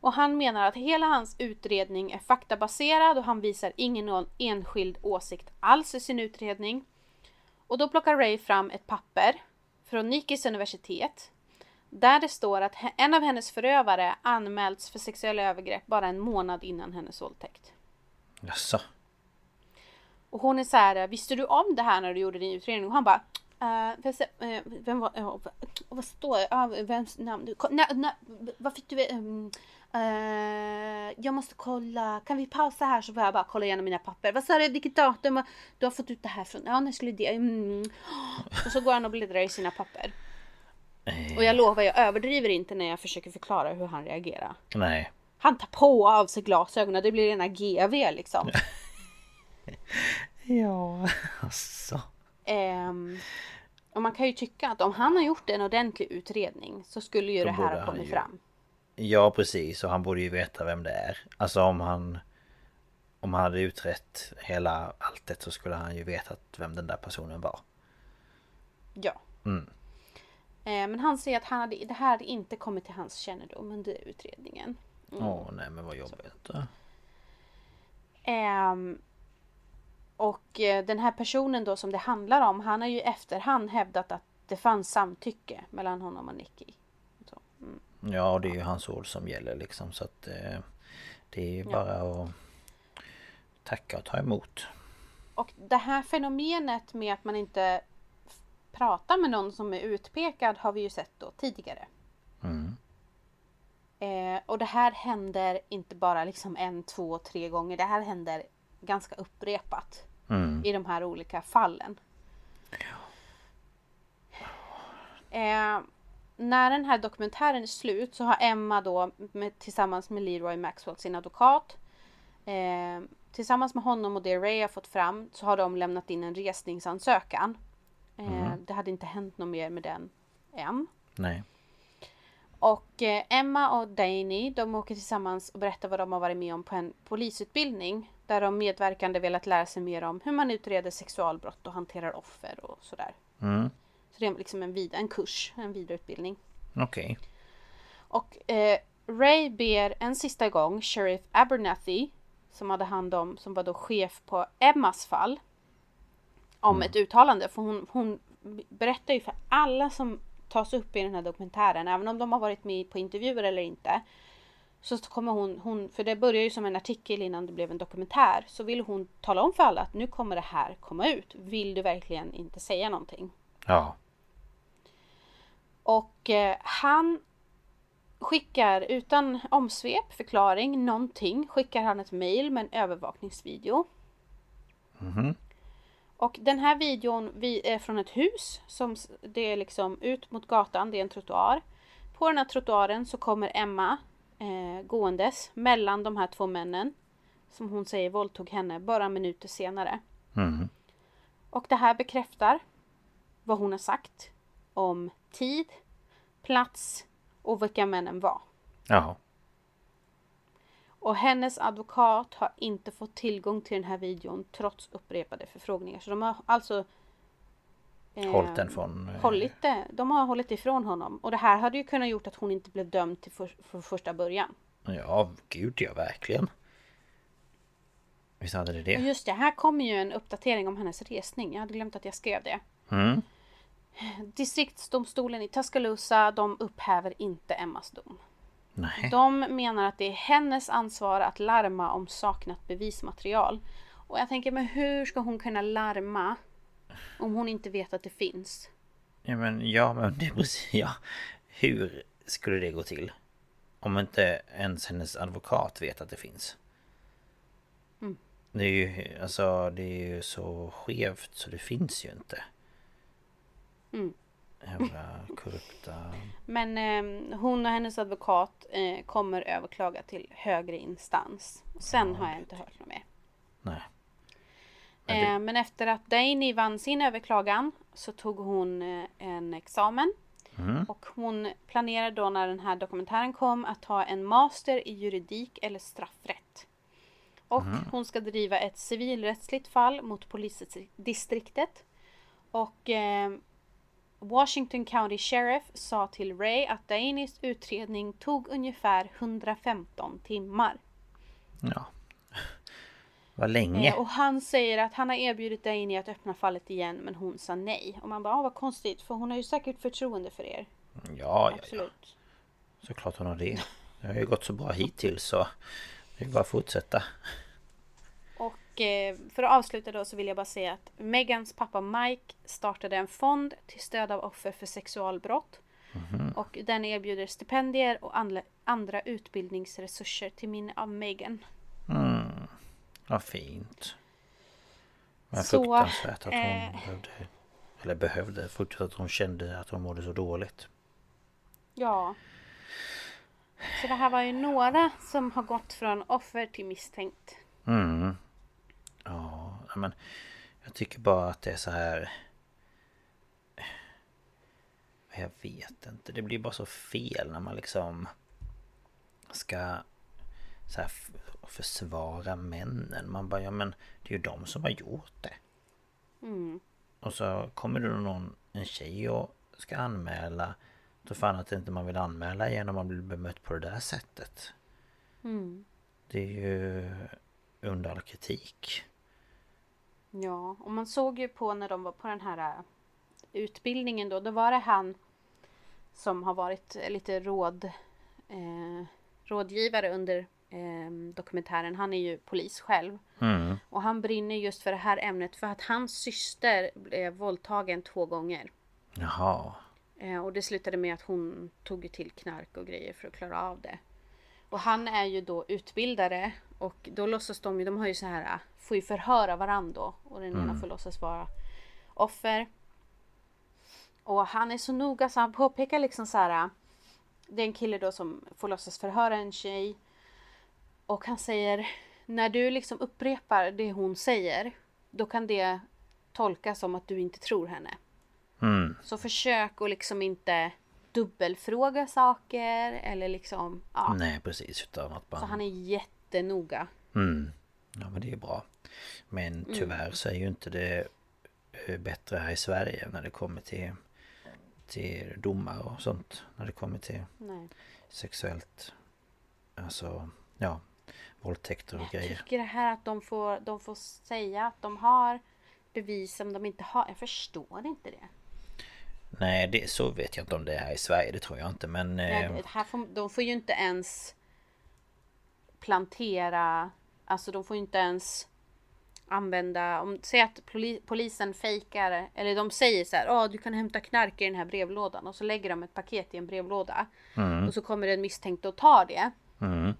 S3: Och han menar att hela hans utredning är faktabaserad och han visar ingen enskild åsikt alls i sin utredning. Och då plockar Ray fram ett papper från Nikis universitet. Där det står att en av hennes förövare anmälts för sexuella övergrepp bara en månad innan hennes våldtäkt.
S2: Jaså?
S3: Och hon är så här, visste du om det här när du gjorde din utredning? Och han bara, uh, vem, vem var, uh, vad står det? Uh, vems namn? Ko- na, na, vad fick du? Um, jag måste kolla, kan vi pausa här så får jag bara kolla igenom mina papper. Vad sa du, vilket datum du har fått ut det här från? Ja, när skulle det? Mm. Och så går han och bläddrar i sina papper. Och jag lovar, jag överdriver inte när jag försöker förklara hur han reagerar.
S2: Nej.
S3: Han tar på av sig glasögonen, det blir rena GV liksom. [LAUGHS]
S2: Ja, alltså.
S3: Ehm, Och man kan ju tycka att om han har gjort en ordentlig utredning så skulle ju
S2: Då
S3: det här ha kommit
S2: ju-
S3: fram.
S2: Ja precis och han borde ju veta vem det är. Alltså om han... Om han hade utrett hela alltet så skulle han ju vetat vem den där personen var.
S3: Ja.
S2: Mm.
S3: Eh, men han säger att han hade, det här hade inte kommit till hans kännedom under utredningen.
S2: Åh nej men vad jobbigt.
S3: Ehm, och eh, den här personen då som det handlar om, han har ju efterhand hävdat att det fanns samtycke mellan honom och Nicky. Så, mm.
S2: Ja och det är ju hans ord som gäller liksom så att eh, Det är ju bara att Tacka och ta emot.
S3: Och det här fenomenet med att man inte pratar med någon som är utpekad har vi ju sett då tidigare.
S2: Mm.
S3: Eh, och det här händer inte bara liksom en, två, tre gånger. Det här händer ganska upprepat
S2: Mm.
S3: i de här olika fallen. Eh, när den här dokumentären är slut så har Emma då med, tillsammans med Leroy Maxwell sin advokat eh, tillsammans med honom och det Ray har fått fram så har de lämnat in en resningsansökan. Eh, Det hade inte hänt något mer med den än.
S2: Nej.
S3: Och eh, Emma och Danny de åker tillsammans och berättar vad de har varit med om på en polisutbildning. Där de medverkande velat lära sig mer om hur man utreder sexualbrott och hanterar offer och sådär.
S2: Mm.
S3: Så det är liksom en, vid- en kurs, en vidareutbildning.
S2: Okej.
S3: Och eh, Ray ber en sista gång Sheriff Abernathy som hade hand om, som var då chef på Emmas fall. Om ett uttalande. För hon, hon berättar ju för alla som tas upp i den här dokumentären. Även om de har varit med på intervjuer eller inte. Så kommer hon, hon, för det börjar ju som en artikel innan det blev en dokumentär. Så vill hon tala om för alla att nu kommer det här komma ut. Vill du verkligen inte säga någonting?
S2: Ja.
S3: Och eh, han skickar utan omsvep, förklaring, någonting. Skickar han ett mail med en övervakningsvideo.
S2: Mhm.
S3: Och den här videon vi, är från ett hus. som Det är liksom ut mot gatan, det är en trottoar. På den här trottoaren så kommer Emma eh, gåendes mellan de här två männen. Som hon säger våldtog henne bara minuter senare.
S2: Mm.
S3: Och det här bekräftar vad hon har sagt om tid, plats och vilka männen var.
S2: Ja.
S3: Och hennes advokat har inte fått tillgång till den här videon trots upprepade förfrågningar. Så de har alltså eh,
S2: Hållit den från... eh,
S3: hållit det. De har hållit ifrån honom. Och det här hade ju kunnat gjort att hon inte blev dömd till för, för första början.
S2: Ja, gud ja, verkligen. Visst hade det det?
S3: just det, här kommer ju en uppdatering om hennes resning. Jag hade glömt att jag skrev det.
S2: Mm.
S3: Distriktsdomstolen i Tuscaloosa, de upphäver inte Emmas dom.
S2: Nej.
S3: De menar att det är hennes ansvar att larma om saknat bevismaterial. Och jag tänker, men hur ska hon kunna larma om hon inte vet att det finns?
S2: Ja men, ja men det precis, [LAUGHS] ja. Hur skulle det gå till? Om inte ens hennes advokat vet att det finns.
S3: Mm.
S2: Det är ju, alltså det är ju så skevt så det finns ju inte.
S3: Mm.
S2: Jävla korrupta...
S3: Men eh, hon och hennes advokat eh, kommer överklaga till högre instans. Sen har jag inte hört något mer.
S2: Nej. Men det-
S3: Eh, men efter att Danny vann sin överklagan så tog hon eh, en examen.
S2: Mm.
S3: Och hon planerar då när den här dokumentären kom att ta en master i juridik eller straffrätt. Och hon ska driva ett civilrättsligt fall mot polisdistriktet. Och eh, Washington County Sheriff sa till Ray att Dainys utredning tog ungefär 115 timmar.
S2: Ja. [LAUGHS] Vad länge.
S3: Eh, och han säger att han har erbjudit Dainy att öppna fallet igen men hon sa nej. Och man bara, ah, vad konstigt för hon har ju säkert förtroende för er.
S2: Ja, ja, ja.
S3: Absolut.
S2: Såklart hon har det. Det har ju gått så bra hittills så det är bara att fortsätta.
S3: Eh, för att avsluta då så vill jag bara säga att Megans pappa Mike startade en fond till stöd av offer för sexualbrott. Och den erbjuder stipendier och andra, andra utbildningsresurser till minne av Megan.
S2: Mm. Vad fint. Men
S3: Så,
S2: fruktansvärt att hon
S3: eh,
S2: behövde... Eller behövde, fruktansvärt att hon kände att hon mådde så dåligt.
S3: Ja. Så det här var ju några som har gått från offer till misstänkt.
S2: Mm. Ja, men jag tycker bara att det är så här... Jag vet inte, det blir bara så fel när man liksom Ska så här, försvara männen. Man bara, ja men det är ju de som har gjort det.
S3: Mm.
S2: Och så kommer det någon, en tjej och ska anmäla. Då fan att inte man vill anmäla igen om man blir bemött på det där sättet.
S3: Mm.
S2: Det är ju under all kritik.
S3: Ja, och man såg ju på när de var på den här äh, utbildningen då. Då var det han som har varit lite råd, eh, rådgivare under eh, dokumentären. Han är ju polis själv.
S2: Mm.
S3: Och han brinner just för det här ämnet för att hans syster blev våldtagen två gånger.
S2: Jaha.
S3: Eh, och det slutade med att hon tog till knark och grejer för att klara av det. Och han är ju då utbildare och då låtsas de ju, de har ju så här, får ju förhöra varandra då. Och den ena får låtsas vara offer. Och han är så noga så han påpekar liksom så här. Det är en kille då som får låtsas förhöra en tjej. Och han säger, när du liksom upprepar det hon säger, då kan det tolkas som att du inte tror henne.
S2: Mm.
S3: Så försök att liksom inte dubbelfråga saker eller liksom, ja.
S2: Nej precis, utan att man...
S3: Så han är jättenoga.
S2: Mm. Ja men det är bra. Men tyvärr så är ju inte det eh, bättre här i Sverige när det kommer till till domar och sånt. När det kommer till
S3: Nej.
S2: sexuellt Alltså ja Våldtäkter och
S3: Jag
S2: grejer.
S3: tycker det här att de får, de får säga att de har bevis som de inte har. Jag förstår inte det.
S2: Nej det, så vet jag inte om det är här i Sverige. Det tror jag inte men
S3: Nej,
S2: eh,
S3: här får, de får ju inte ens plantera, alltså de får ju inte ens använda, om säg att poli, polisen fejkar, eller de säger så här, ja du kan hämta knark i den här brevlådan och så lägger de ett paket i en brevlåda. Och så kommer en misstänkt och tar det.
S2: mm.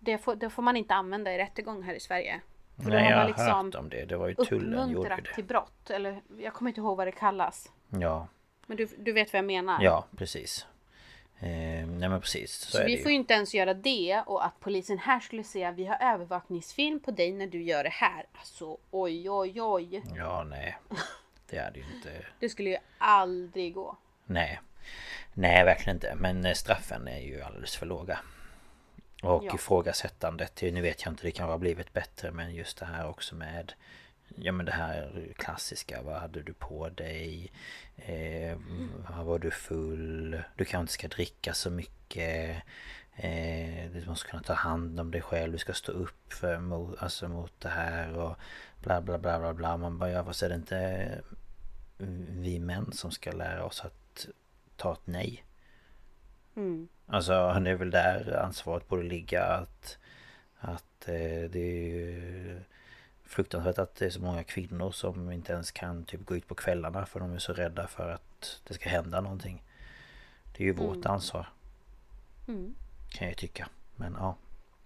S3: Det får, det får man inte använda i rättegång här i Sverige. För
S2: Nej jag har
S3: liksom
S2: hört om det. Det var ju tullen gjorde det.
S3: till brott. Eller jag kommer inte ihåg vad det kallas.
S2: Ja,
S3: Men du, du vet vad jag menar.
S2: ja precis. Eh, nej men precis. Så,
S3: Så
S2: är
S3: vi
S2: det
S3: får
S2: ju.
S3: inte ens göra det och att polisen här skulle säga vi har övervakningsfilm på dig när du gör det här. Alltså oj oj oj.
S2: Ja nej. Det är det ju inte. [LAUGHS]
S3: Det skulle ju aldrig gå.
S2: Nej. Nej verkligen inte. Men eh, straffen är ju alldeles för låga. Och
S3: Ja.
S2: ifrågasättandet, nu vet jag inte, det kan ha blivit bättre men just det här också med Ja men det här klassiska, vad hade du på dig? Eh, var du full? Du kanske inte ska dricka så mycket. Eh, du måste kunna ta hand om dig själv, du ska stå upp för, mot, alltså mot det här och bla bla bla bla bla. Man bara, ja fast är det inte vi män som ska lära oss att ta ett nej?
S3: Mm.
S2: Alltså det är väl där ansvaret borde ligga att Att eh, det är ju Fruktansvärt att det är så många kvinnor som inte ens kan typ gå ut på kvällarna för de är så rädda för att det ska hända någonting Det är ju vårt ansvar
S3: Mm.
S2: Kan jag tycka Men ja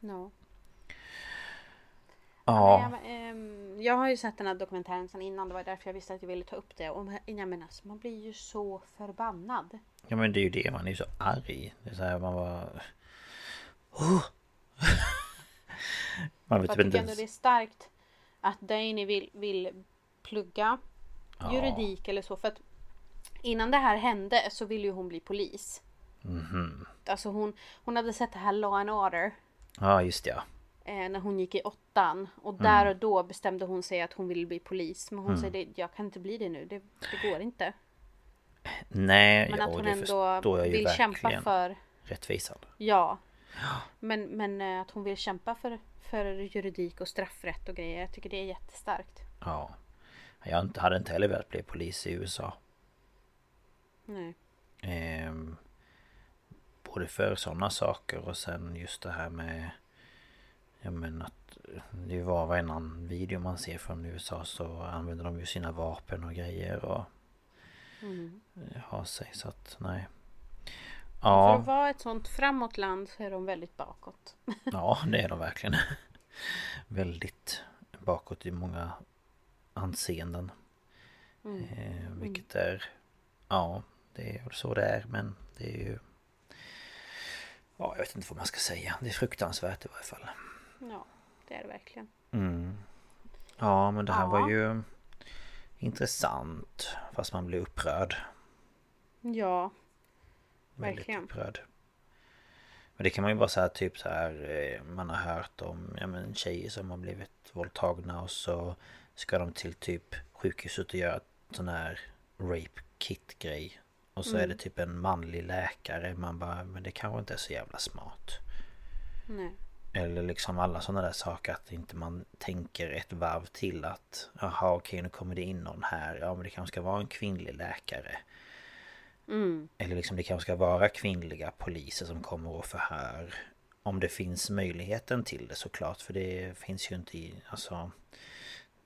S3: No.
S2: Ja
S3: Jag, ehm, jag har ju sett den här dokumentären sedan innan. Det var därför jag visste att jag ville ta upp det. Och jag menar, alltså, man blir ju så förbannad.
S2: Ja men det är ju det, man är ju så arg Det är så här, man bara oh. [LAUGHS] Man vet
S3: Jag tycker ändå det är starkt att Dani vill, vill plugga
S2: Ja.
S3: juridik eller så. För att innan det här hände så ville ju hon bli polis.
S2: Mhm.
S3: Alltså hon, hon hade sett det här Law and Order.
S2: Ja just ja
S3: Eh, när hon gick i åttan. Och
S2: Mm.
S3: där och då bestämde hon sig att hon ville bli polis. Men hon säger det, jag kan inte bli det nu. Det, det går inte.
S2: Nej,
S3: Men
S2: ja,
S3: att hon ändå vill kämpa för
S2: Rättvisan
S3: Ja. [GASPS] Men, men eh, att hon vill kämpa för, för juridik och straffrätt och grejer. Jag tycker det är jättestarkt.
S2: Ja Jag hade inte heller velat bli polis i USA
S3: Nej.
S2: Ehm, både för sådana saker och sen just det här med Jag menar att det var varannan video man ser från USA så använder de ju sina vapen och grejer och
S3: Mm.
S2: ha sig så att nej
S3: För
S2: Ja,
S3: att vara ett sånt framåt land så är de väldigt bakåt. [LAUGHS]
S2: ja det är de verkligen [LAUGHS] Väldigt bakåt i många anseenden
S3: Mm.
S2: Eh, vilket är Ja Det är så det är men det är ju Ja jag vet inte vad man ska säga Det är fruktansvärt i varje fall
S3: Ja, det är det verkligen.
S2: mm. Ja men det här
S3: Ja.
S2: var ju Intressant Fast man blir upprörd
S3: Ja.
S2: Väldigt
S3: Verkligen.
S2: upprörd. Men det kan man ju bara säga typ så här eh, Man har hört om ja, men tjejer som har blivit våldtagna och så Ska de till typ sjukhuset och göra sån här Rape kit grej Och så är det typ en manlig läkare Man bara Men det kanske inte är så jävla smart
S3: Nej.
S2: Eller liksom alla sådana där saker att inte man tänker ett varv till att Jaha okej nu kommer det in någon här Ja men det kanske ska vara en kvinnlig läkare
S3: Mm.
S2: Eller liksom det kanske ska vara kvinnliga poliser som kommer och förhör Om det finns möjligheten till det såklart för det finns ju inte i Alltså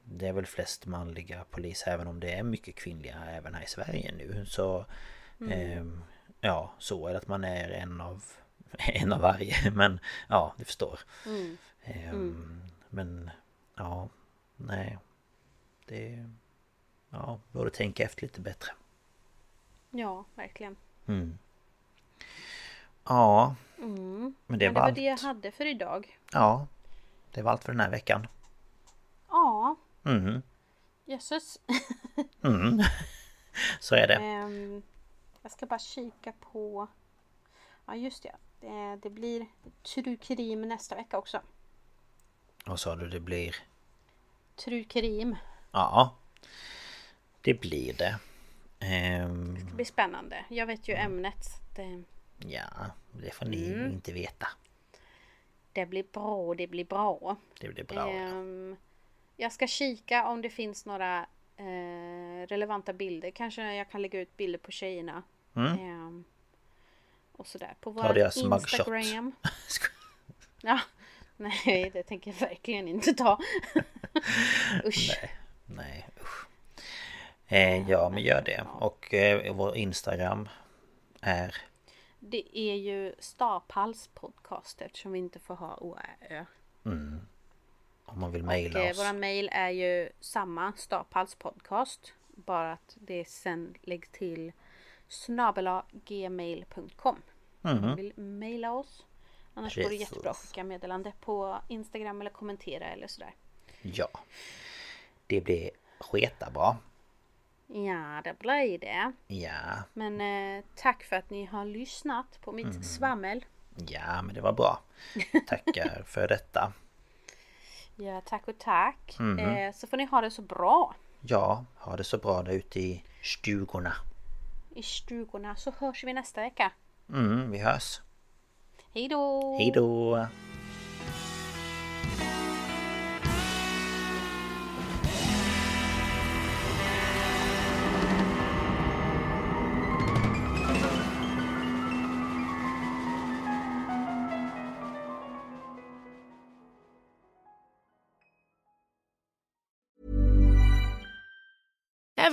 S2: Det är väl flest manliga poliser även om det är mycket kvinnliga även här i Sverige nu. Så ehm, Ja så är det att man är en av [LAUGHS] En av varje men ja du förstår.
S3: Mm.
S2: Ehm, Men ja Nej Det Ja borde tänka efter lite bättre
S3: Ja, verkligen.
S2: Mm. Ja,
S3: Mm.
S2: men det
S3: Men
S2: var
S3: det var
S2: allt.
S3: det jag hade för idag.
S2: Ja, det var allt för den här veckan.
S3: Ja,
S2: Mm.
S3: jösses. [LAUGHS]
S2: Mm. Så är det.
S3: Ehm, jag ska bara kika på... Ja, just det. Det, det blir True Crime nästa vecka också.
S2: Vad sa du det blir?
S3: True Crime.
S2: Ja, det blir det. Ehm,
S3: Det blir spännande. Jag vet ju ämnet. så att Det,
S2: ja, det får ni
S3: Mm.
S2: inte veta.
S3: det blir bra, det blir bra.
S2: Det blir bra. ja.
S3: Ehm, jag ska kika om det finns några eh, relevanta bilder. Kanske jag kan lägga ut bilder på tjejerna.
S2: Mm.
S3: Ehm, och sådär. På vår. Instagram. [LAUGHS] Ja, nej det tänker jag verkligen inte ta. [LAUGHS] Usch.
S2: Nej, nej. Eh, ja, men gör det. Och eh, vår Instagram är...
S3: Det är ju Staphals podcast eftersom vi inte får ha OÄ.
S2: Mm, om man vill mejla
S3: eh,
S2: oss.
S3: våran mail är ju samma Staphals podcast. Bara att det sen läggs till snabelagmail.com. Om man vill mejla oss. Annars går det
S2: Precis.
S3: jättebra att skicka meddelande på Instagram eller kommentera eller sådär.
S2: Ja. Det blir sketa bra.
S3: Ja, det blir det.
S2: Ja,
S3: Men eh, tack för att ni har lyssnat på mitt svammel.
S2: ja men det var bra. [LAUGHS] Tackar för detta.
S3: Ja, tack och tack.
S2: Mhm.
S3: Eh, så får ni ha det så bra
S2: Ja, ha det så bra där ute i stugorna.
S3: i stugorna så hörs vi nästa vecka.
S2: Mm, vi hörs.
S3: Hej då!
S2: Hej då!